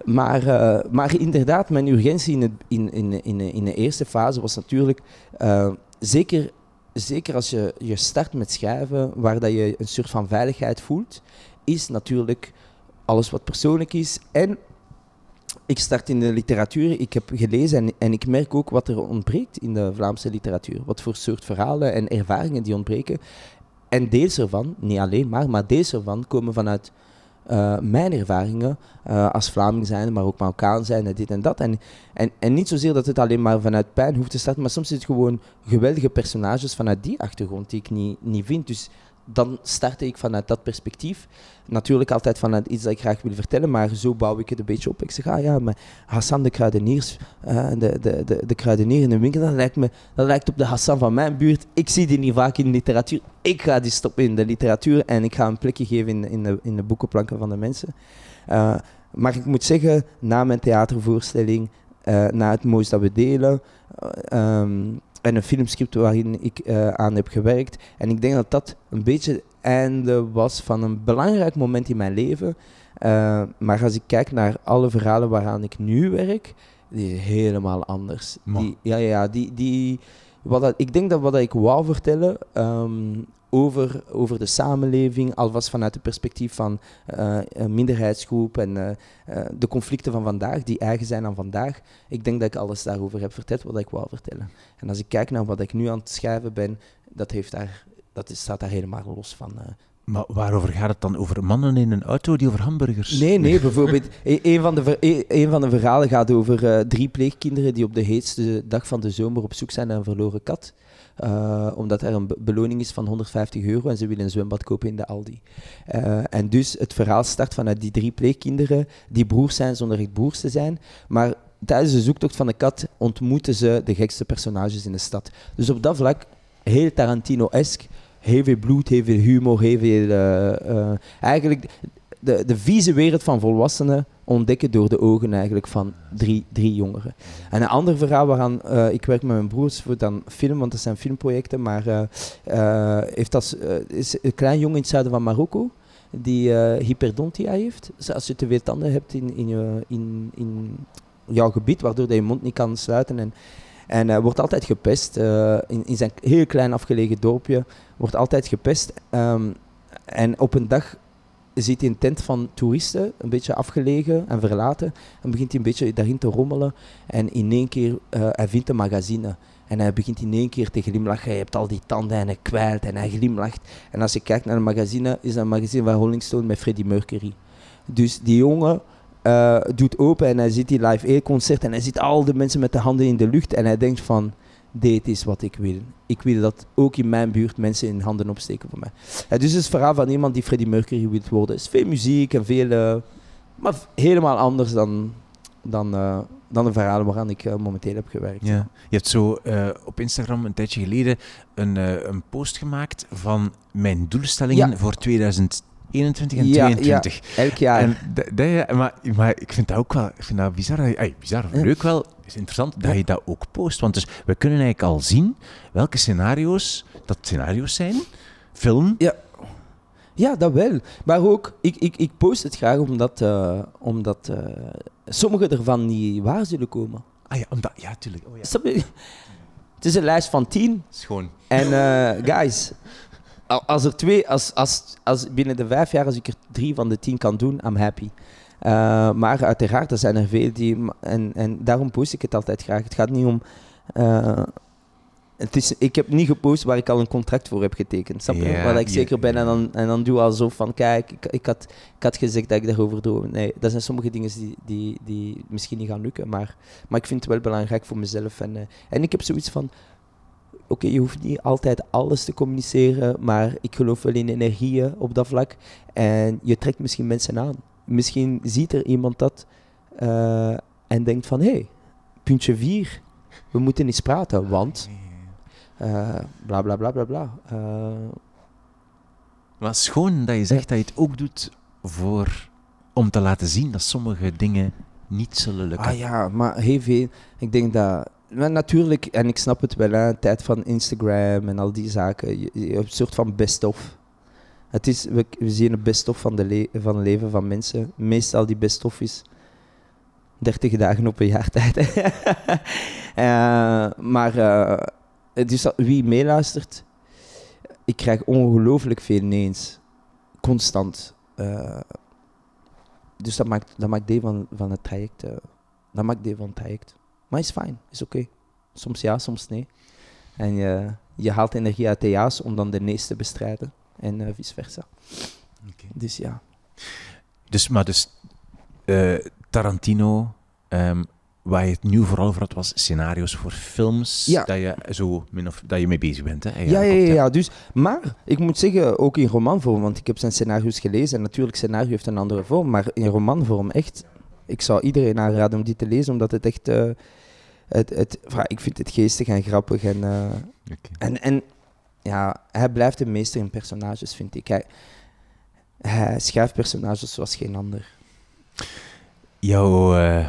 maar, eh, maar inderdaad, mijn urgentie in, het, in, in, in, in de eerste fase was natuurlijk... eh, zeker, zeker als je, je start met schrijven, waar dat je een soort van veiligheid voelt, is natuurlijk alles wat persoonlijk is. En ik start in de literatuur. Ik heb gelezen en, en ik merk ook wat er ontbreekt in de Vlaamse literatuur. Wat voor soort verhalen en ervaringen die ontbreken. En deels ervan, niet alleen maar, maar deels ervan komen vanuit eh, mijn ervaringen eh, als Vlaming zijn, maar ook Marokkaan zijn en dit en dat. En, en, en niet zozeer dat het alleen maar vanuit pijn hoeft te starten, maar soms is het gewoon geweldige personages vanuit die achtergrond die ik niet, niet vind. Dus dan startte ik vanuit dat perspectief. Natuurlijk altijd vanuit iets dat ik graag wil vertellen, maar zo bouw ik het een beetje op. Ik zeg, ah ja, maar Hassan de kruideniers, eh, de, de, de, de kruidenier in de winkel, dat lijkt, me, dat lijkt op de Hassan van mijn buurt. Ik zie die niet vaak in de literatuur. Ik ga die stoppen in de literatuur en ik ga een plekje geven in, in, de, in de boekenplanken van de mensen. Eh, maar ik moet zeggen, na mijn theatervoorstelling, eh, na het mooiste dat we delen, eh, ehm, en een filmscript waarin ik eh, aan heb gewerkt. En ik denk dat dat een beetje het einde was van een belangrijk moment in mijn leven. Eh, maar als ik kijk naar alle verhalen waaraan ik nu werk, die is helemaal anders. Die, ja, ja, ja, die, die, wat dat, ik denk dat wat ik wou vertellen ehm, over, over de samenleving, alvast vanuit het perspectief van eh, een minderheidsgroep en eh, eh, de conflicten van vandaag, die eigen zijn aan vandaag. Ik denk dat ik alles daarover heb verteld wat ik wou vertellen. En als ik kijk naar wat ik nu aan het schrijven ben, dat, heeft daar, dat is, staat daar helemaal los van. Maar waarover gaat het dan? Over mannen in een auto die over hamburgers... Nee, nee, *laughs* bijvoorbeeld, e- een van de, ver- e- een van de verhalen gaat over drie pleegkinderen die op de heetste dag van de zomer op zoek zijn naar een verloren kat. Eh, omdat er een be- beloning is van 150 euro en ze willen een zwembad kopen in de Aldi. Eh, en dus het verhaal start vanuit die drie pleegkinderen die broers zijn zonder echt broers te zijn. Maar tijdens de zoektocht van de kat ontmoeten ze de gekste personages in de stad. Dus op dat vlak, heel Tarantino-esk. Heel veel bloed, heel veel humor, heel veel... eh, eigenlijk de, de vieze wereld van volwassenen ontdekken door de ogen eigenlijk van drie, drie jongeren. En een ander verhaal waaraan eh, ik werk met mijn broers voor dan film, want dat zijn filmprojecten, maar eh, eh, heeft eh, is een klein jongen in het zuiden van Marokko die hyperdontia heeft. Dus als je te veel tanden hebt in, in, je, in, in jouw gebied, waardoor je je mond niet kan sluiten en en wordt altijd gepest. in, in zijn heel klein afgelegen dorpje wordt altijd gepest. Ehm, en op een dag ziet hij een tent van toeristen, een beetje afgelegen en verlaten. En begint hij een beetje daarin te rommelen. En in één keer, eh, hij vindt een magazine. En hij begint in één keer te glimlachen. Hij hebt al die tanden en hij kwijlt en hij glimlacht. En als je kijkt naar een magazine, is dat een magazine van Rolling Stone met Freddie Mercury. Dus die jongen eh, doet open en hij ziet die live air concert en hij ziet al de mensen met de handen in de lucht en hij denkt van, dit is wat ik wil. Ik wil dat ook in mijn buurt mensen hun handen opsteken voor mij. Dus het is het verhaal van iemand die Freddie Mercury wil worden. Het is veel muziek en veel, eh, maar helemaal anders dan, dan, eh, dan de verhalen waaraan ik eh, momenteel heb gewerkt. Ja. Je hebt zo op Instagram een tijdje geleden een, een post gemaakt van mijn doelstellingen Ja. voor 2021 en Ja, 2022. Elk jaar. En maar, maar ik vind dat ook wel ik vind dat bizar. ay, bizar, Ja. leuk wel. Is interessant dat Ja. je dat ook post. Want dus we kunnen eigenlijk al zien welke scenario's dat scenario's zijn. Film. Ja, dat wel. Maar ook, ik, ik, ik post het graag omdat, eh, omdat eh, sommige ervan niet waar zullen komen. Ah ja, omdat, ja, tuurlijk. Oh, ja. *laughs* Het is een lijst van tien. Schoon. En eh, guys, al- als er twee, als, als, als binnen de vijf jaar, als ik er drie van de tien kan doen, I'm happy. Eh, maar uiteraard, er zijn er veel die. En, en daarom post ik het altijd graag. Het gaat niet om. eh, het is, ik heb niet gepost waar ik al een contract voor heb getekend. Snap je? Waar ik zeker ben en dan, en dan doe alsof van kijk, ik, ik, had, ik had gezegd dat ik daarover droom. Nee, dat zijn sommige dingen die, die, die misschien niet gaan lukken. Maar, maar ik vind het wel belangrijk voor mezelf. En, eh, en ik heb zoiets van oké, je hoeft niet altijd alles te communiceren, maar ik geloof wel in energieën op dat vlak. En je trekt misschien mensen aan. Misschien ziet er iemand dat eh, en denkt van, hé, hey, puntje 4, we moeten eens praten, want eh, bla bla bla bla bla. Eh, Maar schoon dat je zegt dat je het ook doet voor, om te laten zien dat sommige dingen niet zullen lukken. ah ja, maar heel veel. Ik denk dat. Maar natuurlijk, en ik snap het wel, hè, tijd van Instagram en al die zaken. Je, je hebt een soort van best-of. Het is, we, zien een best-of van, de van het leven van mensen. Meestal die best-of is 30 dagen op een jaar *laughs* tijd. Eh, maar dat- wie meeluistert, ik krijg ongelooflijk veel neens. Constant. Eh, dus dat maakt, dat maakt deel van, van het traject. dat maakt deel van het traject. Maar is fijn, is oké. Soms ja, soms nee. En je, je haalt energie uit de ja's om dan de nee's te bestrijden. En eh, vice versa. Dus ja. Dus, maar dus eh, Tarantino, ehm, waar je het nu vooral over had, was scenario's voor films, Ja. dat, je zo min of, dat je mee bezig bent. Hè, Ja, ja, ja. Dus, maar ik moet zeggen, ook in romanvorm, want ik heb zijn scenario's gelezen. En natuurlijk, scenario heeft een andere vorm. Maar in romanvorm, echt. Ik zou iedereen aanraden om die te lezen, omdat het echt. eh, het, het, ik vind het geestig en grappig. En, Oké. En, en ja, hij blijft een meester in personages, vind ik. Hij, hij schrijft personages zoals geen ander. Jouw, eh,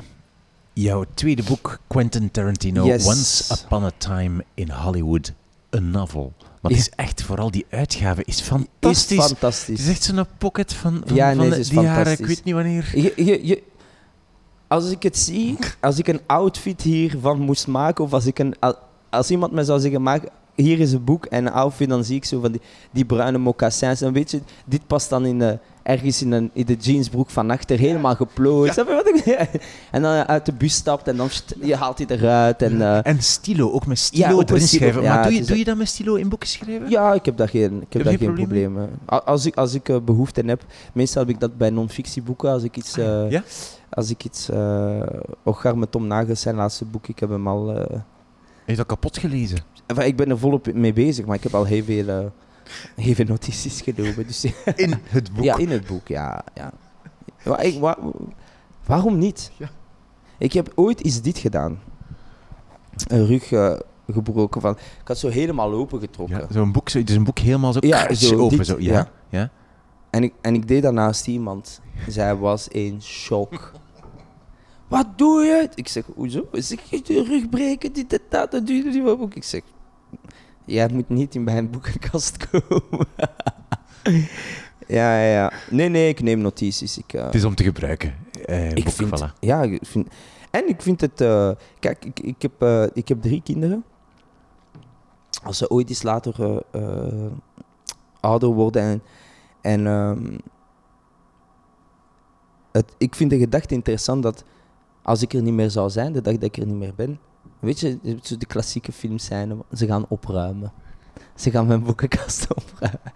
jouw tweede boek, Quentin Tarantino, Yes. Once Upon a Time in Hollywood, a novel. Maar het is echt, vooral die uitgave is Is fantastisch. Het fantastisch. is echt zo'n pocket van, van, Ja, van nee, de- het is die jaren, ik weet niet wanneer. Je, je, je, als ik het zie, als ik een outfit hiervan moest maken, of als, ik een, al- als iemand me zou zeggen, maak, hier is een boek en een outfit, dan zie ik zo van die, die bruine mocassins. En weet je, dit past dan in de, ergens in, een, in de jeansbroek van achter, helemaal geplooid. Je wat ik bedoel? *laughs* En dan uit de bus stapt en dan je haalt hij eruit. En, eh, En stilo, ook met stilo Ja, ook erin stilo, schrijven. ja, maar doe je, doe je dat met stilo in boeken schrijven? Ja, ik heb daar geen, ik heb daar geen probleem mee. Als ik, als ik eh, behoefte heb, meestal heb ik dat bij non-fictieboeken. Als ik iets, eh, Ja? als ik iets, uh, Ogar met Tom Nagels, zijn laatste boek, ik heb hem al, eh, je dat kapot gelezen? enfin, ik ben er volop mee bezig, maar ik heb al heel veel, eh, heel veel notities *laughs* genomen. Dus, In het boek? ja, in het boek, ja. ja. Ik- wa- waarom niet? Ja. Ik heb ooit eens dit gedaan. Een rug eh, gebroken van... Ik had zo helemaal opengetrokken. Ja, zo'n boek, zo, dus een boek helemaal zo, Ja, zo open. dit, zo. Ja. ja. Ja? En, ik, en ik deed dat naast iemand. Zij was in shock. Wat doe je? Ik zeg, hoezo? Zeg je de rug breken, dit dat, dat doe je niet boek. Ik zeg, jij moet niet in mijn boekenkast *laughs* komen. ja, ja, ja. Nee, nee, ik neem notities. Ik, eh, Het is om te gebruiken. eh ik boek, vind, voilà. ja, ik vind, en ik vind het, eh, kijk, ik, ik, heb, eh, ik heb drie kinderen. Als ze ooit eens later ouder worden en, en ehm, het, ik vind de gedachte interessant dat als ik er niet meer zou zijn, de dag dat ik er niet meer ben, weet je, de klassieke films zijn, ze gaan opruimen. Ze gaan mijn boekenkast *laughs* opruimen.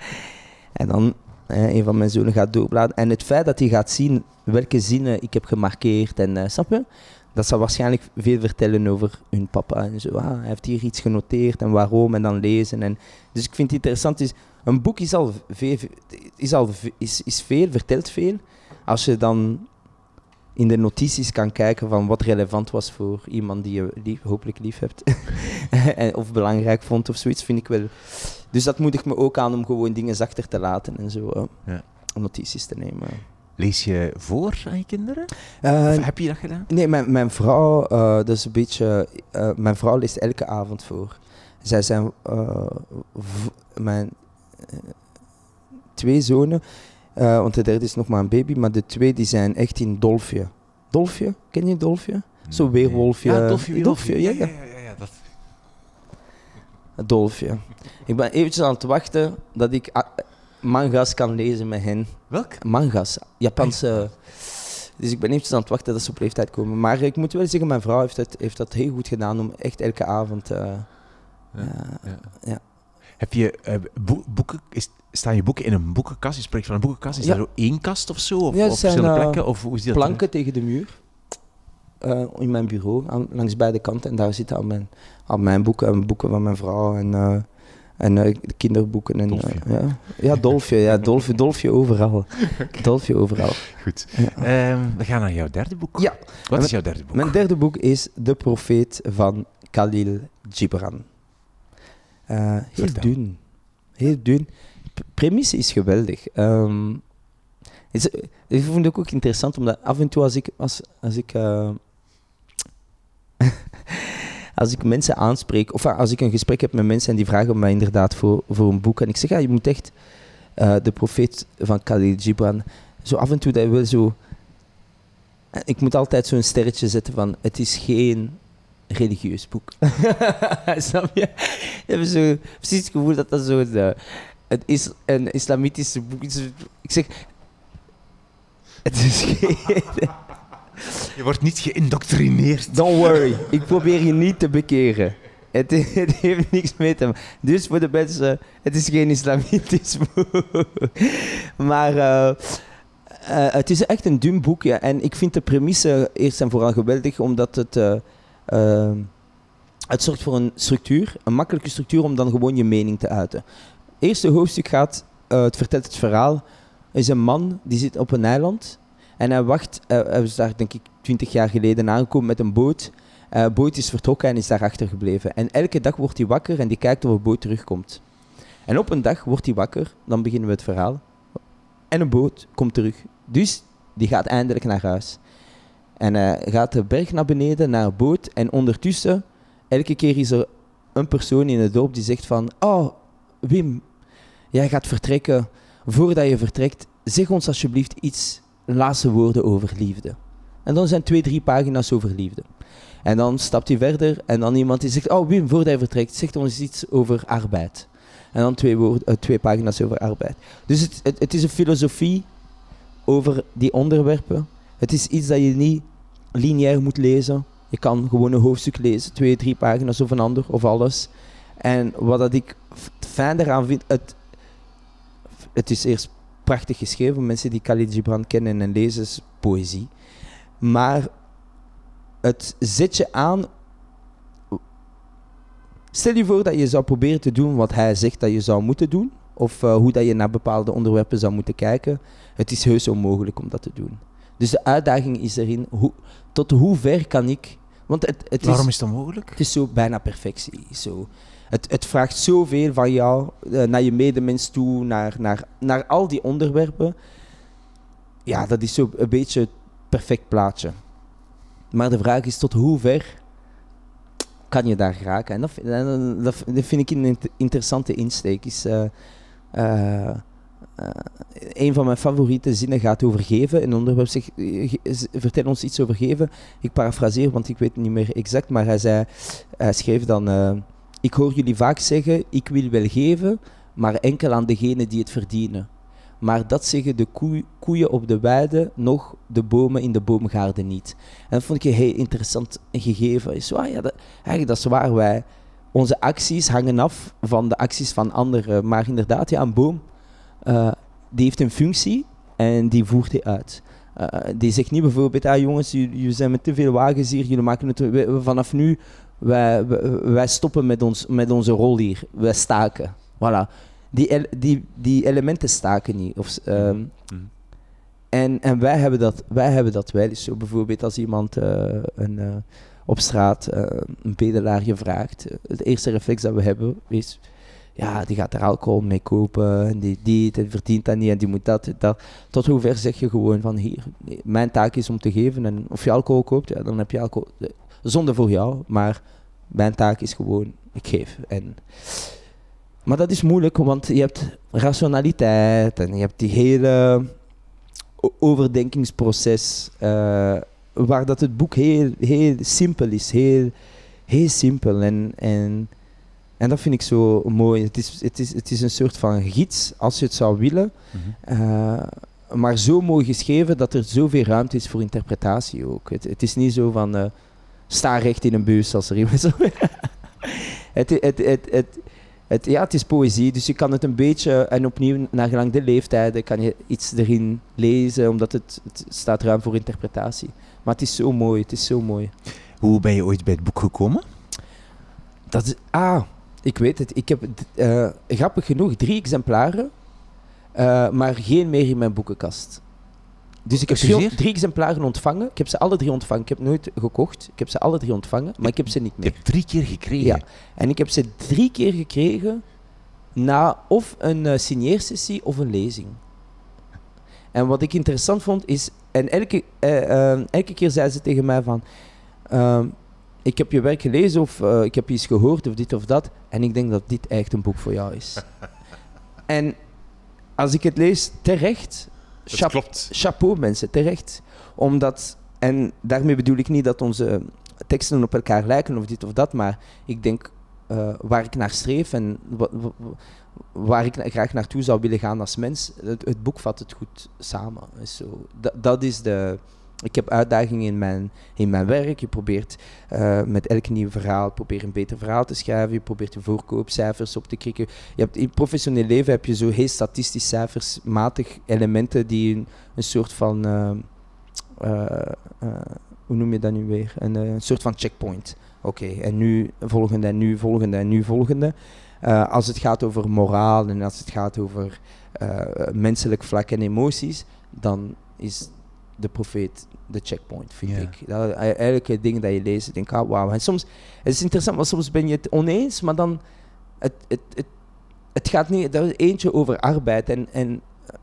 En dan, hè, een van mijn zonen gaat doorbladeren. En het feit dat hij gaat zien welke zinnen ik heb gemarkeerd en eh, snap je? Dat zal waarschijnlijk veel vertellen over hun papa en zo. Ah, hij heeft hier iets genoteerd en waarom en dan lezen. En, dus ik vind het interessant. Is, een boek is al, veel, is al is, is veel, vertelt veel. Als je dan in de notities kan kijken van wat relevant was voor iemand die je lief, hopelijk lief hebt. *laughs* En- of belangrijk vond of zoiets, vind ik wel. Dus dat moedigt me ook aan om gewoon dingen zachter te laten en zo. Ja. Notities te nemen. Lees je voor aan je kinderen? Eh, heb je dat gedaan? Nee, mijn, mijn vrouw, eh, dat is een beetje. eh, mijn vrouw leest elke avond voor. Zij zijn. mijn twee zonen, eh, want de derde is nog maar een baby, maar de twee die zijn echt in Dolfje. Dolfje? Ken je Dolfje? Zo'n weerwolfje. Ja, Dolfje, Dolfje, ja, ja. ja, ja, ja, dat. Dolfje. Ik ben eventjes aan het wachten dat ik ah, manga's kan lezen met hen. Welk? Manga's, Japanse. Dus ik ben eventjes aan het wachten dat ze op leeftijd komen. Maar ik moet wel zeggen, mijn vrouw heeft, het, heeft dat heel goed gedaan om echt elke avond. eh, Ja, eh, ja. ja. Heb je eh, boe- boeken, is, staan je boeken in een boekenkast? Je spreekt van een boekenkast. Is Ja. dat zo één kast of zo? Of Ja, op verschillende eh, plekken? Of hoe is dat? planken tegen de muur. eh, in mijn bureau, aan, langs beide kanten. En daar zitten al mijn, al mijn boeken en boeken van mijn vrouw. En, en de kinderboeken. En, Dolfje. ja. ja, Dolfje. Ja, Dolfje, Dolfje overal. *laughs* Dolfje overal. Goed. Ja. Ehm, we gaan naar jouw derde boek. Ja. Wat is jouw derde boek? Mijn derde boek is De Profeet van Khalil Gibran. Eh, heel dun. Heel dun. P- premisse is geweldig. Ehm, is, ik vond het ook interessant, omdat af en toe als ik, als, als ik, eh, *laughs* als ik mensen aanspreek, of als ik een gesprek heb met mensen en die vragen mij inderdaad voor, voor een boek, en ik zeg, ja, je moet echt eh, De Profeet van Khalil Gibran, zo af en toe dat wel zo... Ik moet altijd zo'n sterretje zetten van, het is geen religieus boek. *laughs* Snap je? Je hebt zo precies het gevoel dat dat zo het is een islamitische boek is. Ik zeg, het is *laughs* geen... Je wordt niet geïndoctrineerd. Don't worry, ik probeer je niet te bekeren. Het, het heeft niks mee te maken. Dus voor de mensen, het is geen islamitisch *laughs* boek. Maar eh, eh, het is echt een dun boek. En ik vind de premisse eerst en vooral geweldig, omdat het... eh, eh, het zorgt voor een structuur, een makkelijke structuur om dan gewoon je mening te uiten. Het eerste hoofdstuk gaat, eh, het vertelt het verhaal, er is een man die zit op een eiland en hij wacht, eh, hij is daar denk ik twintig jaar geleden aangekomen met een boot. De boot is vertrokken en is daar achtergebleven. En elke dag wordt hij wakker en die kijkt of de boot terugkomt. En op een dag wordt hij wakker, dan beginnen we het verhaal. En een boot komt terug. Dus die gaat eindelijk naar huis. En hij gaat de berg naar beneden, naar boot. En ondertussen, elke keer is er een persoon in het dorp die zegt van... Oh, Wim, jij gaat vertrekken. Voordat je vertrekt, zeg ons alsjeblieft iets laatste woorden over liefde. En dan zijn twee, drie pagina's over liefde. En dan stapt hij verder en dan iemand die zegt... Oh, Wim, voordat je vertrekt, zeg ons iets over arbeid. En dan twee, woord, eh, twee pagina's over arbeid. Dus het, het is een filosofie over die onderwerpen. Het is iets dat je niet lineair moet lezen. Je kan gewoon een hoofdstuk lezen, twee, drie pagina's of een ander of alles. En wat dat ik fijn daaraan vind, het, het is eerst prachtig geschreven. Mensen die Khalid Gibran kennen en lezen, is poëzie. Maar het zet je aan. Stel je voor dat je zou proberen te doen wat hij zegt dat je zou moeten doen. Of eh, hoe dat je naar bepaalde onderwerpen zou moeten kijken. Het is heus onmogelijk om dat te doen. Dus de uitdaging is erin, hoe, tot hoe ver kan ik... Want het, het Waarom is, is dat mogelijk? het is zo bijna perfectie. Zo. Het, het vraagt zoveel van jou, eh, naar je medemens toe, naar, naar, naar al die onderwerpen. Ja, dat is zo een beetje het perfect plaatje. Maar de vraag is tot hoe ver kan je daar geraken? En dat, dat, dat vind ik een int- interessante insteek. Is, eh, eh, eh, een van mijn favoriete zinnen gaat over geven. Een onderwerp zegt, eh, vertel ons iets over geven. Ik parafraseer, want ik weet het niet meer exact. Maar hij, zei, hij schreef dan... eh, ik hoor jullie vaak zeggen, ik wil wel geven, maar enkel aan degenen die het verdienen. Maar dat zeggen de koe- koeien op de weide, nog de bomen in de boomgaarden niet. En dat vond ik een heel interessant gegeven. Is, ah ja, dat, eigenlijk dat is waar wij... Onze acties hangen af van de acties van anderen. Maar inderdaad, ja, een boom, eh, die heeft een functie en die voert die uit. Eh, die zegt niet bijvoorbeeld, ah jongens, jullie zijn met te veel wagens hier, jullie maken het... vanaf nu wij, wij, stoppen met, ons, met onze rol hier. Wij staken. Voilà. Die, die, die elementen staken niet. Of, s- ehm, Mhm. en, en wij hebben dat, wij hebben dat wel. Dus zo bijvoorbeeld als iemand eh, een, op straat een bedelaar je vraagt. eh, het eerste reflex dat we hebben is... Ja, die gaat er alcohol mee kopen. En die, die, die verdient dat niet. En die moet dat, dat. Tot hoever zeg je gewoon van hier. Mijn taak is om te geven. En of je alcohol koopt, ja, dan heb je alcohol. eh, Zonde voor jou. Maar mijn taak is gewoon, ik geef. En, maar dat is moeilijk, want je hebt rationaliteit en je hebt die hele overdenkingsproces, eh, waar dat het boek heel, heel simpel is, heel, heel simpel. En, en, en dat vind ik zo mooi. Het is, het, is, het is een soort van gids, als je het zou willen, Mhm. eh, maar zo mooi geschreven dat er zoveel ruimte is voor interpretatie ook. Het, het is niet zo van eh, sta recht in een bus als er iemand zo. het, *laughs* het, het, het, het, het- ja, het is poëzie, dus je kan het een beetje, en opnieuw, naar gelang de leeftijden, kan je iets erin lezen, omdat het, het staat ruim voor interpretatie. Maar het is zo mooi, het is zo mooi. Hoe ben je ooit bij het boek gekomen? Dat is, ah, ik weet het. Ik heb eh, grappig genoeg drie exemplaren, eh, maar geen meer in mijn boekenkast. Dus ik heb Excuseer? drie exemplaren ontvangen. Ik heb ze alle drie ontvangen. Ik heb nooit gekocht. Ik heb ze alle drie ontvangen, maar ik heb ze niet meer. hebt drie keer gekregen. Ja. En ik heb ze drie keer gekregen na of een eh, signeersessie of een lezing. En wat ik interessant vond is, en elke, elke keer zei ze tegen mij van, ehm, ik heb je werk gelezen of eh, ik heb iets gehoord of dit of dat, en ik denk dat dit echt een boek voor jou is. *laughs* en als ik het lees, terecht, klopt. chapeau mensen, terecht. Omdat, en daarmee bedoel ik niet dat onze teksten op elkaar lijken of dit of dat, maar ik denk eh, waar ik naar streef en wa- wa- wa- waar ik na- graag naartoe zou willen gaan als mens, het, het boek vat het goed samen. Zo, dat, dat is de... Ik heb uitdagingen in mijn, in mijn werk. Je probeert eh, met elk nieuw verhaal probeer een beter verhaal te schrijven. Je probeert je voorkoopcijfers op te krikken. Je hebt, in het professioneel leven heb je zo heel statistisch cijfersmatig elementen die een, een soort van... eh, eh, hoe noem je dat nu weer? Een, een soort van checkpoint. Oké, en nu volgende, en nu volgende, en nu volgende. Als het gaat over moraal en als het gaat over menselijk vlak en emoties, dan is de profeet de checkpoint, vind ik. Dat, eh, elke ding dat je leest, denk ik, ah, wauw. En soms, het is interessant, maar soms ben je het oneens, maar dan, het, het, het, het gaat niet, er is eentje over arbeid en, en eh,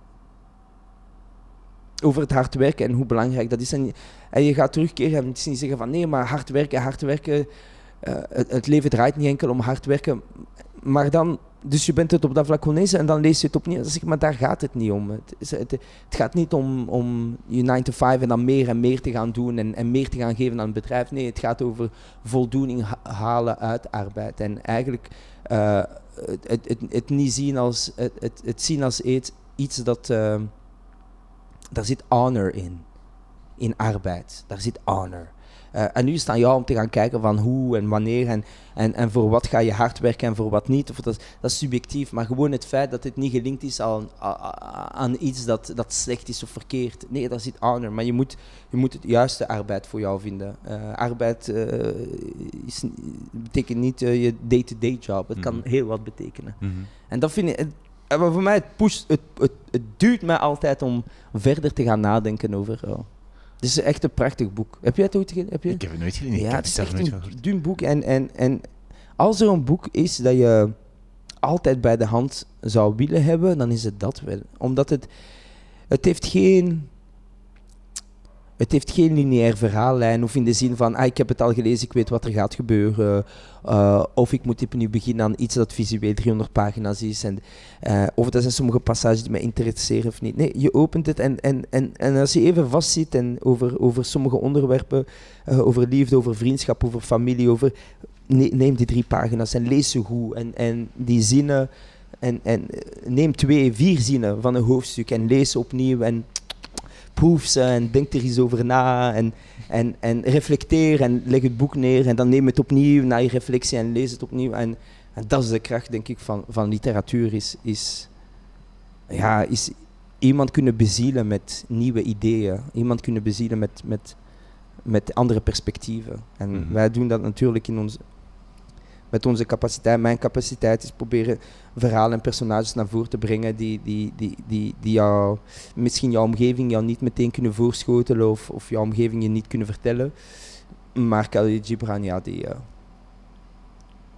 over het hard werken en hoe belangrijk dat is. En, en je gaat terugkeren en het is niet zeggen van nee, maar hard werken, hard werken, eh, het, het leven draait niet enkel om hard werken, maar dan, dus je bent het op dat vlak oneens en dan lees je het opnieuw. Zeg maar daar gaat het niet om. Het, het, gaat niet om, om je 9 to 5 en dan meer en meer te gaan doen en, en meer te gaan geven aan het bedrijf. Nee, het gaat over voldoening ha- halen uit arbeid. En eigenlijk eh, het, het, het, niet zien als, het, het, zien als iets, dat, eh, daar zit honor in. In arbeid, daar zit honor. Eh, en nu is het aan jou om te gaan kijken van hoe en wanneer en, en, en voor wat ga je hard werken en voor wat niet. Of dat, dat is subjectief, maar gewoon het feit dat het niet gelinkt is aan, aan, aan iets dat, dat slecht is of verkeerd. Nee, daar zit honor, maar je moet, je moet het juiste arbeid voor jou vinden. Eh, arbeid eh, is, betekent niet je day-to-day job, het kan Mhm. heel wat betekenen. Mhm. En dat vind ik. voor mij, het, pusht, het, het, het duwt mij altijd om verder te gaan nadenken over. oh, Het is echt een prachtig boek. Heb jij het ooit gelezen? Heb je? Ik heb het nooit gelezen. ja, het is echt een dun boek. En, en, en als er een boek is dat je altijd bij de hand zou willen hebben, dan is het dat wel. Omdat het, het heeft geen... Het heeft geen lineair verhaallijn, of in de zin van, ah, ik heb het al gelezen, ik weet wat er gaat gebeuren. eh, of ik moet opnieuw beginnen aan iets dat visueel 300 pagina's is. En, eh, of dat zijn sommige passages die mij interesseren of niet. Nee, je opent het en, en, en, en als je even vastzit en over, over sommige onderwerpen, eh, over liefde, over vriendschap, over familie, over... ne- neem die drie pagina's en lees ze goed. En, en die zinnen... En, en neem twee, vier zinnen van een hoofdstuk en lees opnieuw en proef ze en denk er eens over na en, en, en reflecteer en leg het boek neer en dan neem het opnieuw na je reflectie en lees het opnieuw. En, en dat is de kracht, denk ik, van, van literatuur, is, is, ja, is iemand kunnen bezielen met nieuwe ideeën, iemand kunnen bezielen met, met, met andere perspectieven. En Mhm. wij doen dat natuurlijk in ons, met onze capaciteit. Mijn capaciteit is proberen verhalen en personages naar voren te brengen die, die, die, die, die jou, misschien jouw omgeving jou niet meteen kunnen voorschotelen of, of jouw omgeving je niet kunnen vertellen. Maar Khalil Gibran, ja, die, eh,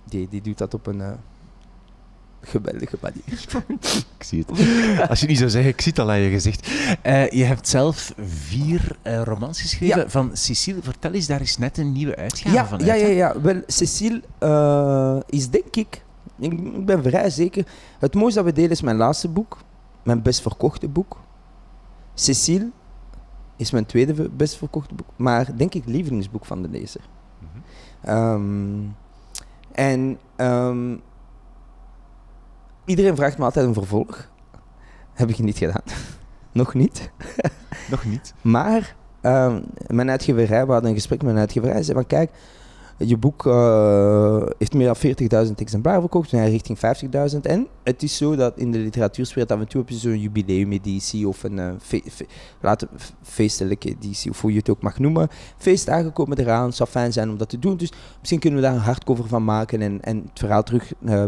die, die doet dat op een eh, geweldige manier. *laughs* Ik zie het. *laughs* Als je niet zou zeggen, ik zie het al aan je gezicht. Eh, je hebt zelf vier eh, romans geschreven Ja. van Cecile. Vertel eens, daar is net een nieuwe uitgave Ja, van ja, uit, ja, hè? ja. Wel, Cecile eh, is denk ik, ik ben vrij zeker, het mooiste dat we delen is mijn laatste boek, mijn best verkochte boek. Cecile is mijn tweede best verkochte boek, maar denk ik lievelingsboek van de lezer. Mhm. Ehm, en ehm, iedereen vraagt me altijd een vervolg. Heb ik niet gedaan. *laughs* Nog niet. *laughs* Nog niet. Maar ehm, mijn uitgeverij, we hadden een gesprek met mijn uitgeverij. Hij zei van kijk, je boek eh, heeft meer dan 40.000 exemplaren verkocht, en richting 50.000. En het is zo dat in de literatuurswereld af en toe heb je zo'n jubileumeditie of een eh, fe- fe- feestelijke editie, of hoe je het ook mag noemen. Feestdagen komen eraan, het zou fijn zijn om dat te doen. Dus misschien kunnen we daar een hardcover van maken en, en het verhaal terug eh,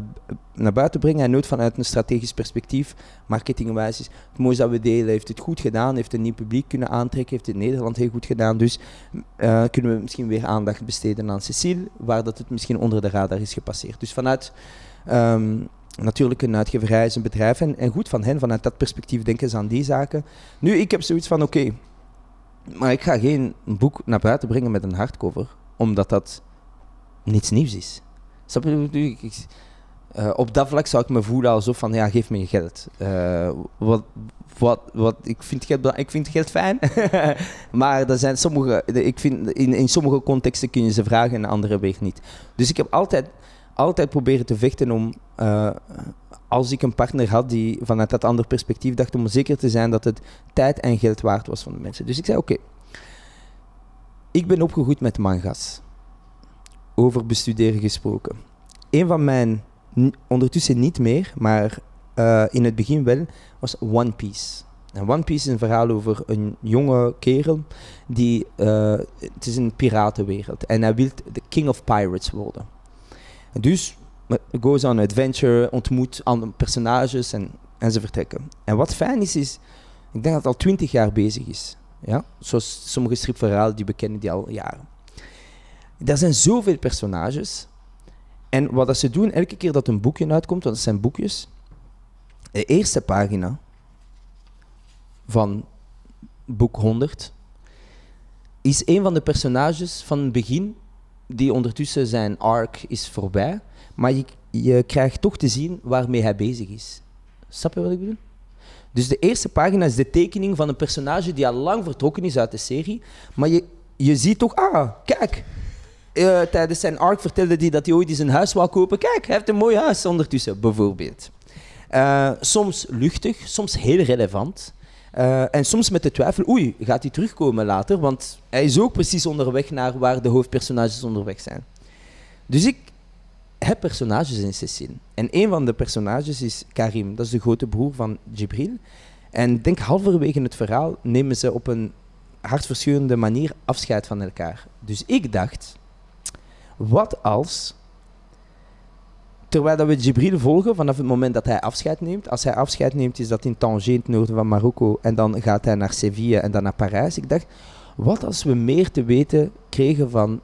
naar buiten brengen. En nooit vanuit een strategisch perspectief, marketingwijs is het dat we delen, heeft het goed gedaan, heeft een nieuw publiek kunnen aantrekken, heeft het Nederland heel goed gedaan. Dus eh, kunnen we misschien weer aandacht besteden aan Cecile, waar dat het misschien onder de radar is gepasseerd. Dus vanuit ehm, natuurlijk een uitgeverij is een bedrijf en, en goed van hen, vanuit dat perspectief denken ze aan die zaken. Nu, ik heb zoiets van, oké, maar ik ga geen boek naar buiten brengen met een hardcover, omdat dat niets nieuws is. Snap je? Eh, op dat vlak zou ik me voelen alsof van, ja, geef me je geld. Eh, wat, wat, wat, ik, vind geld, ik vind geld fijn, *laughs* maar er zijn sommige, ik vind, in, in sommige contexten kun je ze vragen en in andere weer niet. Dus ik heb altijd, altijd proberen te vechten om, eh, als ik een partner had die vanuit dat andere perspectief dacht, om zeker te zijn dat het tijd en geld waard was van de mensen. Dus ik zei, oké, ik ben opgegroeid met manga's. Over bestuderen gesproken. Een van mijn, ondertussen niet meer, maar eh, in het begin wel, was One Piece. En One Piece is een verhaal over een jonge kerel die, eh, het is een piratenwereld en hij wil de king of pirates worden. En dus eh, goes on adventure, ontmoet andere personages en, en ze vertrekken. En wat fijn is, is, ik denk dat het al twintig jaar bezig is. Ja? Zoals sommige stripverhalen die we kennen die al jaren. Er zijn zoveel personages. En wat dat ze doen, elke keer dat een boekje uitkomt, want het zijn boekjes, de eerste pagina van boek 100 is een van de personages van het begin, die ondertussen zijn arc is voorbij, maar je, je krijgt toch te zien waarmee hij bezig is. Snap je wat ik bedoel? Dus de eerste pagina is de tekening van een personage die al lang vertrokken is uit de serie, maar je, je ziet toch, ah, kijk, eh, tijdens zijn arc vertelde hij dat hij ooit eens een huis wou kopen. Kijk, hij heeft een mooi huis ondertussen, bijvoorbeeld. Eh, soms luchtig, soms heel relevant. Eh, en soms met de twijfel, oei, gaat hij terugkomen later? Want hij is ook precies onderweg naar waar de hoofdpersonages onderweg zijn. Dus ik heb personages in Cecile. En een van de personages is Karim, dat is de grote broer van Jibril. En denk halverwege het verhaal nemen ze op een hartverscheurende manier afscheid van elkaar. Dus ik dacht, wat als, terwijl dat we Jibril volgen vanaf het moment dat hij afscheid neemt, als hij afscheid neemt is dat in Tanger, in het noorden van Marokko, en dan gaat hij naar Seville en dan naar Parijs. Ik dacht, wat als we meer te weten kregen van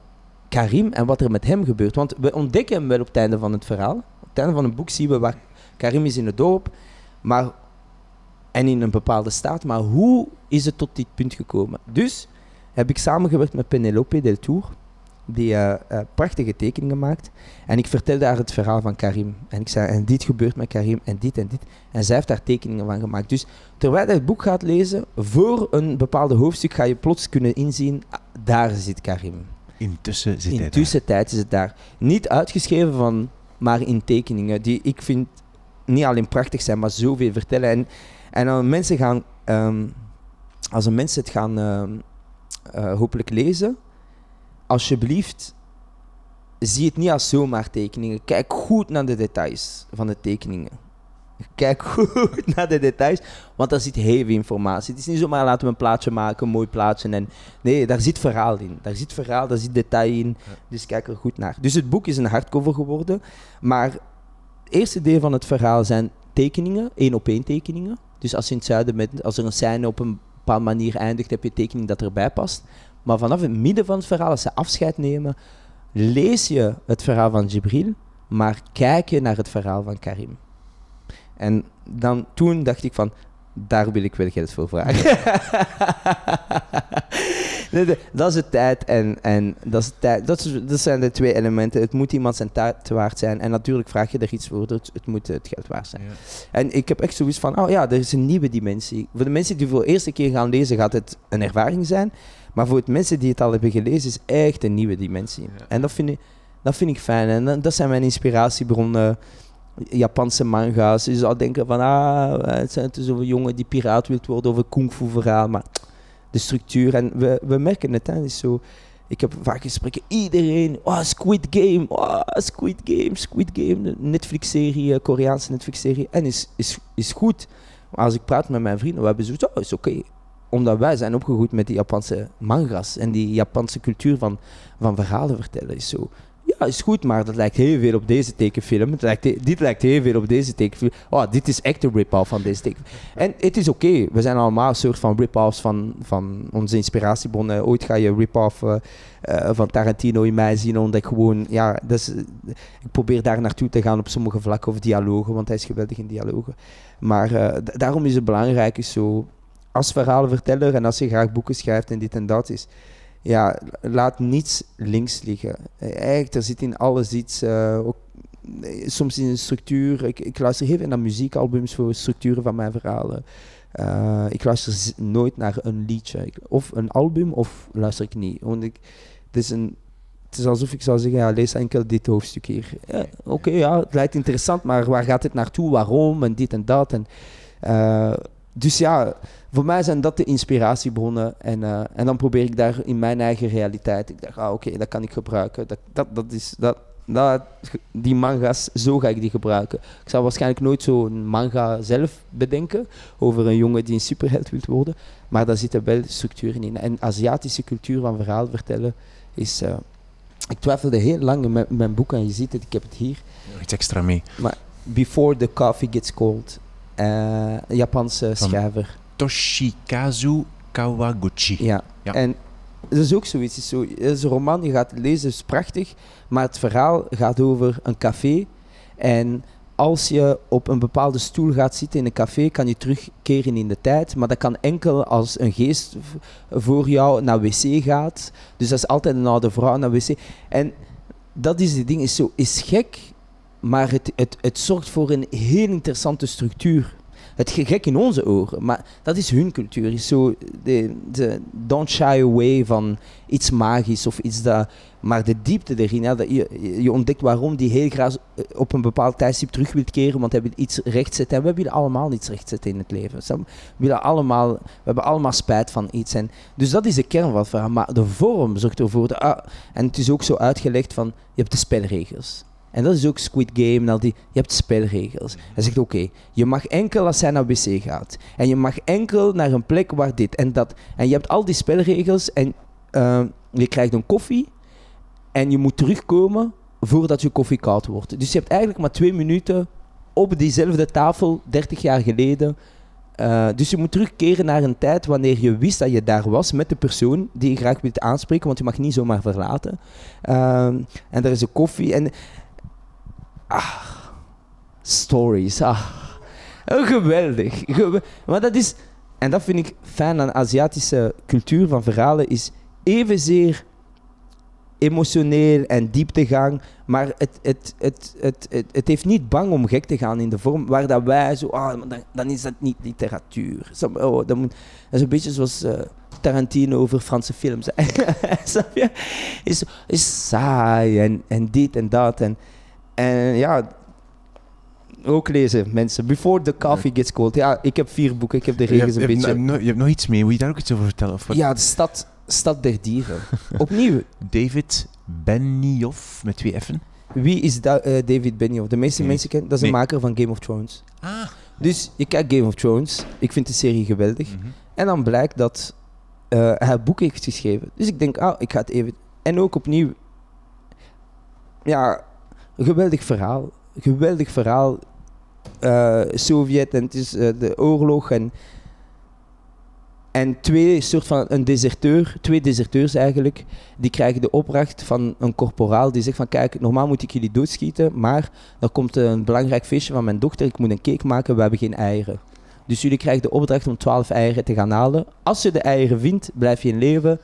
Karim en wat er met hem gebeurt? Want we ontdekken hem wel op het einde van het verhaal. Op het einde van het boek zien we waar Karim is in het dorp, maar, en in een bepaalde staat, maar hoe is het tot dit punt gekomen? Dus heb ik samengewerkt met Penelope Del Tour, die uh, uh, prachtige tekeningen maakt. En ik vertelde haar het verhaal van Karim. En ik zei, en dit gebeurt met Karim, en dit en dit. En zij heeft daar tekeningen van gemaakt. Dus terwijl je het boek gaat lezen, voor een bepaalde hoofdstuk ga je plots kunnen inzien, ah, daar zit Karim. Intussen zit hij Intussen tijd is het daar. Niet uitgeschreven van, maar in tekeningen, die ik vind niet alleen prachtig zijn, maar zoveel vertellen. En, en als mensen gaan, um, als mensen het gaan um, uh, hopelijk lezen, alsjeblieft, zie het niet als zomaar tekeningen. Kijk goed naar de details van de tekeningen. Kijk *laughs* goed naar de details, want daar zit heel veel informatie. Het is niet zomaar laten we een plaatje maken, een mooi plaatje. En, nee, daar zit verhaal in. Daar zit verhaal, daar zit detail in. Dus kijk er goed naar. Dus het boek is een hardcover geworden. Maar het eerste deel van het verhaal zijn tekeningen, één op één tekeningen. Dus als je in het zuiden met, als er een scène op een bepaalde manier eindigt, heb je een tekening dat erbij past. Maar vanaf het midden van het verhaal, als ze afscheid nemen, lees je het verhaal van Jibril, maar kijk je naar het verhaal van Karim. En dan, toen dacht ik van, daar wil ik wel geld voor vragen. *laughs* *laughs* dat is de tijd en, en dat, is tijd. Dat, is, dat zijn de twee elementen. Het moet iemand zijn tijd waard zijn. En natuurlijk vraag je er iets voor, het, het moet het geld waard zijn. Ja. En ik heb echt zoiets van, oh ja, er is een nieuwe dimensie. Voor de mensen die voor de eerste keer gaan lezen, gaat het een ervaring zijn. Maar voor de mensen die het al hebben gelezen, is echt een nieuwe dimensie. Ja. En dat vind, ik, dat vind ik fijn. En dat zijn mijn inspiratiebronnen. Japanse manga's. Je zou denken van, ah, het zijn dus over jongen die piraat wilt worden, over kung fu verhaal. Maar de structuur, en we, we merken het, hè, is zo... Ik heb vaak gesprekken, iedereen, oh, Squid Game, oh, Squid Game, Squid Game, Netflix-serie, Koreaanse Netflix-serie. En is, is, is goed. Maar als ik praat met mijn vrienden, we hebben zoiets, oh, is oké. Okay omdat wij zijn opgegroeid met die Japanse mangas en die Japanse cultuur van, van verhalen vertellen. Is zo. Ja, is goed, maar dat lijkt heel veel op deze tekenfilm. Lijkt, dit lijkt heel veel op deze tekenfilm. Oh, dit is echt een rip-off van deze tekenfilm. En het is oké. We zijn allemaal een soort van rip-offs van, van onze inspiratiebronnen. Ooit ga je rip-off uh, uh, van Tarantino in mij zien, omdat ik gewoon... Ja, dus, ik probeer daar naartoe te gaan op sommige vlakken of dialogen, want hij is geweldig in dialogen. Maar uh, daarom is het belangrijk, is zo als verhalenverteller en als je graag boeken schrijft en dit en dat is, ja, laat niets links liggen. Eigenlijk, er zit in alles iets, uh, ook, soms in een structuur. Ik, ik, luister veel naar muziekalbums voor structuren van mijn verhalen. Uh, ik luister nooit naar een liedje. Of een album, of luister ik niet. Want ik, het, is een, het is alsof ik zou zeggen, ja, lees enkel dit hoofdstuk hier. Oké, ja, het lijkt interessant, maar waar gaat het naartoe? Waarom? En dit en dat. En, dus ja, voor mij zijn dat de inspiratiebronnen. En, uh, en dan probeer ik daar in mijn eigen realiteit. Ik dacht, ah, oké, okay, dat kan ik gebruiken. Dat, dat, dat is, dat, dat, die manga's, zo ga ik die gebruiken. Ik zou waarschijnlijk nooit zo'n manga zelf bedenken. Over een jongen die een superheld wil worden. Maar daar zitten wel structuren in. En Aziatische cultuur van verhaal vertellen is. Uh, ik twijfelde heel lang met mijn boek en je ziet het, ik heb het hier. Iets extra mee. Maar Before the Coffee Gets Cold. Uh, Japanse Van schrijver. Toshikazu Kawaguchi. Ja. ja. En dat is ook zoiets. Het is, zo, het is een roman, je gaat het lezen, is prachtig. Maar het verhaal gaat over een café. En als je op een bepaalde stoel gaat zitten in een café, kan je terugkeren in de tijd. Maar dat kan enkel als een geest voor jou naar wc gaat. Dus dat is altijd een oude vrouw naar wc. En dat is het ding, is, zo, is gek, maar het, het, het zorgt voor een heel interessante structuur. Het gek in onze oren, maar dat is hun cultuur. Is zo de, de don't shy away van iets magisch of iets dat. Maar de diepte erin, dat je, ontdekt waarom die heel graag op een bepaald tijdstip terug wil keren, want hij wil iets rechtzetten. En we willen allemaal iets rechtzetten in het leven. We, willen allemaal, we hebben allemaal spijt van iets. En dus dat is de kern van het verhaal. Maar de vorm zorgt ervoor. En het is ook zo uitgelegd van, je hebt de spelregels. En dat is ook Squid Game. al die, je hebt spelregels. Hij zegt: Oké, je mag enkel als hij naar wc gaat. En je mag enkel naar een plek waar dit en dat. En je hebt al die spelregels. En uh, je krijgt een koffie. En je moet terugkomen voordat je koffie koud wordt. Dus je hebt eigenlijk maar twee minuten op diezelfde tafel, 30 jaar geleden, Eh, dus je moet terugkeren naar een tijd wanneer je wist dat je daar was met de persoon die je graag wilt aanspreken, want je mag niet zomaar verlaten. Ehm, en er is een koffie en... Ah, stories. Ah, geweldig. Gewe- maar dat is... En dat vind ik fijn aan de Aziatische cultuur van verhalen, is evenzeer emotioneel en dieptegang, maar het, het, het, het, het, het heeft niet bang om gek te gaan in de vorm waar dat wij zo, ah, dan, dan is dat niet literatuur. Oh, dat, moet, is een beetje zoals eh, Tarantino over Franse films. *laughs* Is, is saai en, en dit en dat. En, en ja, ook lezen mensen. Before the coffee gets cold. Ja, ik heb vier boeken, ik heb de regels een beetje... je hebt nog iets mee. Wil je daar ook iets over vertellen? Of? Ja, de stad, stad der dieven. *laughs* Opnieuw, David Benioff met twee F'en. Wie is Da- eh, David Benioff? De meeste Nee. mensen kennen, dat is Nee. een maker van Game of Thrones. Ah. Dus ik kijk Game of Thrones. Ik vind de serie geweldig. Mhm. En dan blijkt dat eh, hij boek heeft geschreven. Dus ik denk, ah, ik ga het even... En ook opnieuw... Ja, geweldig verhaal. Geweldig verhaal. Eh, Sovjet en het is eh, de oorlog en... En twee soort van een deserteur, twee deserteurs eigenlijk, die krijgen de opdracht van een corporaal die zegt van kijk, normaal moet ik jullie doodschieten, maar er komt een belangrijk feestje van mijn dochter, ik moet een cake maken, we hebben geen eieren. Dus jullie krijgen de opdracht om 12 eieren te gaan halen. Als je de eieren vindt, blijf je in leven,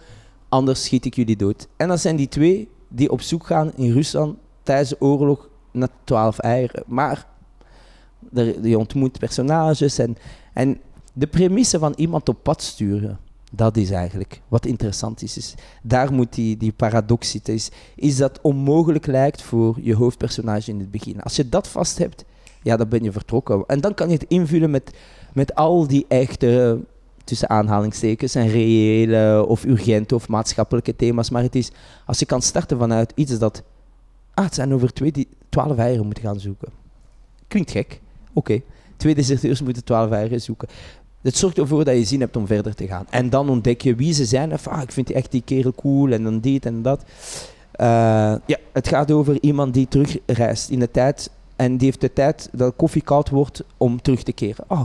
anders schiet ik jullie dood. En dat zijn die twee die op zoek gaan in Rusland tijdens de oorlog naar 12 eieren. Maar je ontmoet personages en, en de premisse van iemand op pad sturen, dat is eigenlijk wat interessant is. is daar moet die, die paradox zitten. Is, is dat onmogelijk lijkt voor je hoofdpersonage in het begin. Als je dat vast hebt, ja, dan ben je vertrokken. En dan kan je het invullen met, met al die echte, tussen aanhalingstekens, en reële of urgente of maatschappelijke thema's. Maar het is, als je kan starten vanuit iets dat, het zijn over twee die twaalf eieren moeten gaan zoeken. Klinkt gek, oké. Twee deserteurs moeten twaalf eieren zoeken. Het zorgt ervoor dat je zin hebt om verder te gaan. En dan ontdek je wie ze zijn. Van, ah, ik vind echt die kerel cool en dan dit en dat. Eh, ja, het gaat over iemand die terugreist in de tijd. En die heeft de tijd dat koffie koud wordt om terug te keren. Oh,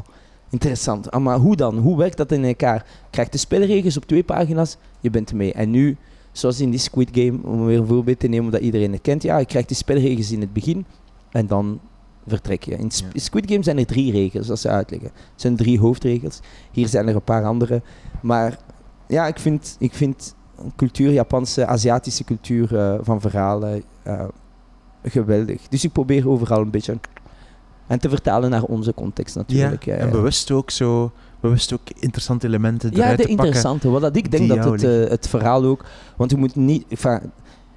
interessant. Ah, maar hoe dan? Hoe werkt dat in elkaar? Krijgt de spelregels op twee pagina's, je bent mee. En nu, zoals in die Squid Game, om weer een voorbeeld te nemen dat iedereen het kent. Ja, je krijgt die spelregels in het begin en dan vertrek je. In Sp- Ja. Squid Game zijn er drie regels, dat ze uitleggen. Het zijn drie hoofdregels. Hier zijn er een paar andere. Maar ja, ik vind, ik vind cultuur, Japanse, Aziatische cultuur eh, van verhalen eh, geweldig. Dus ik probeer overal een beetje en te vertalen naar onze context natuurlijk. Ja, Ja, en bewust ook zo... Bewust ook interessante elementen Ja, eruit de te pakken. interessante. Wat dat ik denk dat het, eh, het verhaal ook... Want je moet, niet,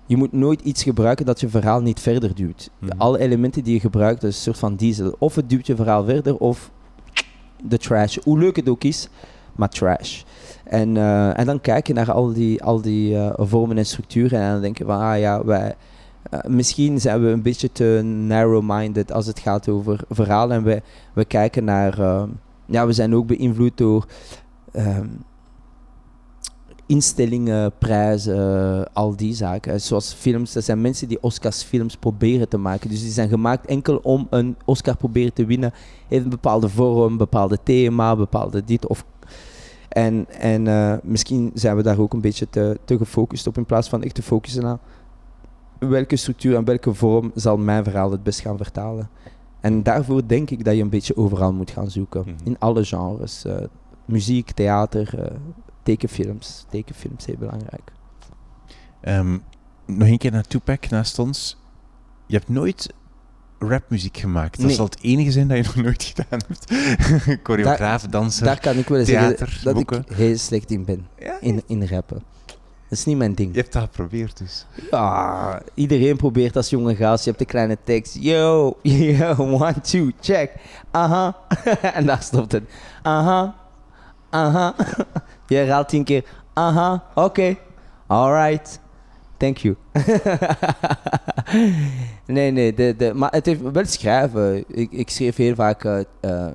je moet nooit iets gebruiken dat je verhaal niet verder duwt. Mhm. Alle elementen die je gebruikt, dat is een soort van diesel. Of het duwt je verhaal verder, of de trash. Hoe leuk het ook is, maar trash. En, eh, en dan kijk je naar al die, al die eh, vormen en structuren en dan denk je van, ah ja, wij... misschien zijn we een beetje te narrow-minded als het gaat over verhalen. En we, we kijken naar... eh, ja, we zijn ook beïnvloed door ehm, instellingen, prijzen, al die zaken. Zoals films, er zijn mensen die Oscars films proberen te maken. Dus die zijn gemaakt enkel om een Oscar proberen te winnen. Heeft een bepaalde vorm, een bepaalde thema, bepaalde dit of... En, en eh, misschien zijn we daar ook een beetje te, te gefocust op in plaats van echt te focussen aan welke structuur en welke vorm zal mijn verhaal het best gaan vertalen. En daarvoor denk ik dat je een beetje overal moet gaan zoeken. Mhm. In alle genres. eh, muziek, theater, eh, tekenfilms. Tekenfilms heel belangrijk. Ehm, nog een keer naar Tupac naast ons. Je hebt nooit rapmuziek gemaakt. Dat Nee. zal het enige zijn dat je *laughs* nog nooit gedaan hebt. Choreograaf, danser. Daar kan ik wel theater, zeggen dat boeken. ik heel slecht in ben. Ja, In, in rappen. Dat is niet mijn ding. Je hebt dat geprobeerd dus. Ja, iedereen probeert als jonge gast. Je hebt de kleine tekst. Yo, *laughs* yo, one, two, check. Aha. *laughs* en daar stopt het. Aha. Aha. *laughs* Je herhaalt tien keer. Aha. Oké. Alright. Thank you. nee, nee. De, de, maar het heeft wel schrijven. Ik, ik schreef heel vaak eh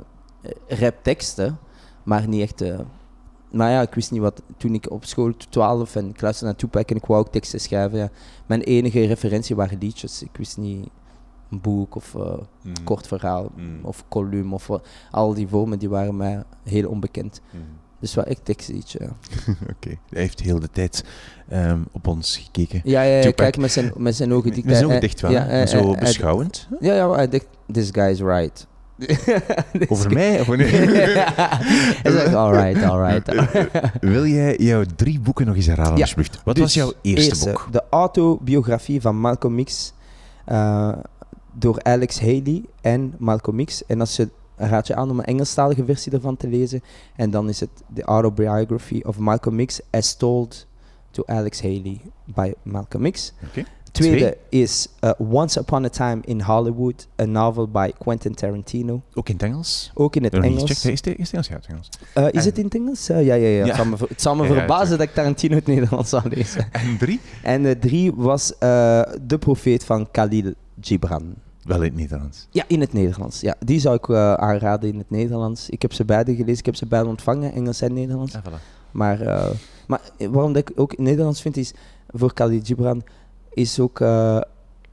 eh, rapteksten. Maar niet echt... eh, maar ja, ik wist niet wat... Toen ik op school 12 en ik luisterde naar Tupac en ik wou ook teksten schrijven. Ja. Mijn enige referentie waren liedjes. Ik wist niet een boek of uh, Mm. kort verhaal Mm. of column of wat. al die vormen die waren mij heel onbekend. Mm. Dus wel echt tekst iets. Ja, *laughs* Oké, hij heeft heel de tijd ehm, op ons gekeken. ja, ja, ja, kijk met zijn, met zijn ogen *laughs* dicht. Met zijn ogen dicht wel, ja, En zo beschouwend. Ja, ja, hij dacht, this guy is right. Over *laughs* mij? Of nee? *laughs* *laughs* Zegt, alright, alright. Wil jij jouw drie boeken nog eens herhalen, Ja. alsjeblieft? Wat Dus, was jouw eerste, boek? De autobiografie van Malcolm X eh, door Alex Haley en Malcolm X. En als je raad je aan om een Engelstalige versie ervan te lezen. En dan is het The Autobiography of Malcolm X as told to Alex Haley by Malcolm X. Oké. Tweede is eh, Once Upon a Time in Hollywood, a novel by Quentin Tarantino. Ook in het Engels? Ook in het niet Engels. Is het is het Engels? Ja, het is Engels. Eh, is En- het in het Engels? Eh, ja, ja, ja. Ja. Het zal me, ver- het zal me Ja, ja, verbazen dat ik Tarantino het Nederlands zou lezen. En drie? En drie was De Profeet van Khalil Gibran. Wel in het Nederlands. Ja, in het Nederlands. Ja, die zou ik aanraden in het Nederlands. Ik heb ze beide gelezen, ik heb ze beide ontvangen, Engels en Nederlands. Voilà. Maar, maar waarom dat ik ook in Nederlands vind, is voor Khalil Gibran, is ook eh,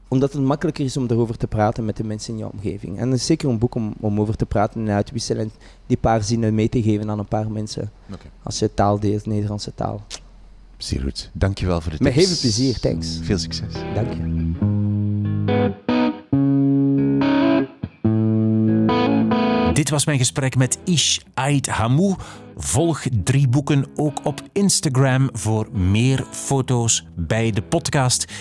omdat het makkelijker is om erover te praten met de mensen in je omgeving. En het is zeker een boek om, om over te praten en uit te wisselen en die paar zinnen mee te geven aan een paar mensen. Als je taal deelt, Nederlandse taal. Zeer goed. Dankjewel voor de Met tips. heel veel plezier, thanks. Veel succes. Dank je. Dit was mijn gesprek met Ish Ait Hamou. Volg drie boeken ook op Instagram voor meer foto's bij de podcast.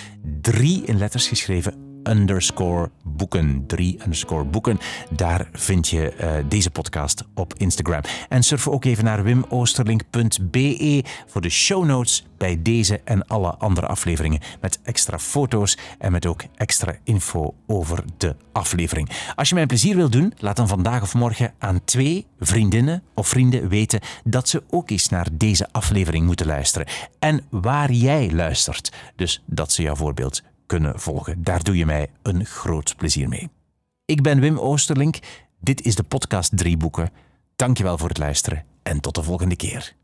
Drie in letters geschreven underscore boeken. Drie underscore boeken. Daar vind je eh, deze podcast op Instagram. En surf ook even naar wimoosterlink.be voor de show notes bij deze en alle andere afleveringen. Met extra foto's en met ook extra info over de aflevering. Als je mij een plezier wilt doen, laat dan vandaag of morgen aan twee vriendinnen of vrienden weten dat ze ook eens naar deze aflevering moeten luisteren. En waar jij luistert. Dus dat ze jouw voorbeeld kunnen volgen. Daar doe je mij een groot plezier mee. Ik ben Wim Oosterlink. Dit is de podcast Drie Boeken. Dankjewel voor het luisteren en tot de volgende keer.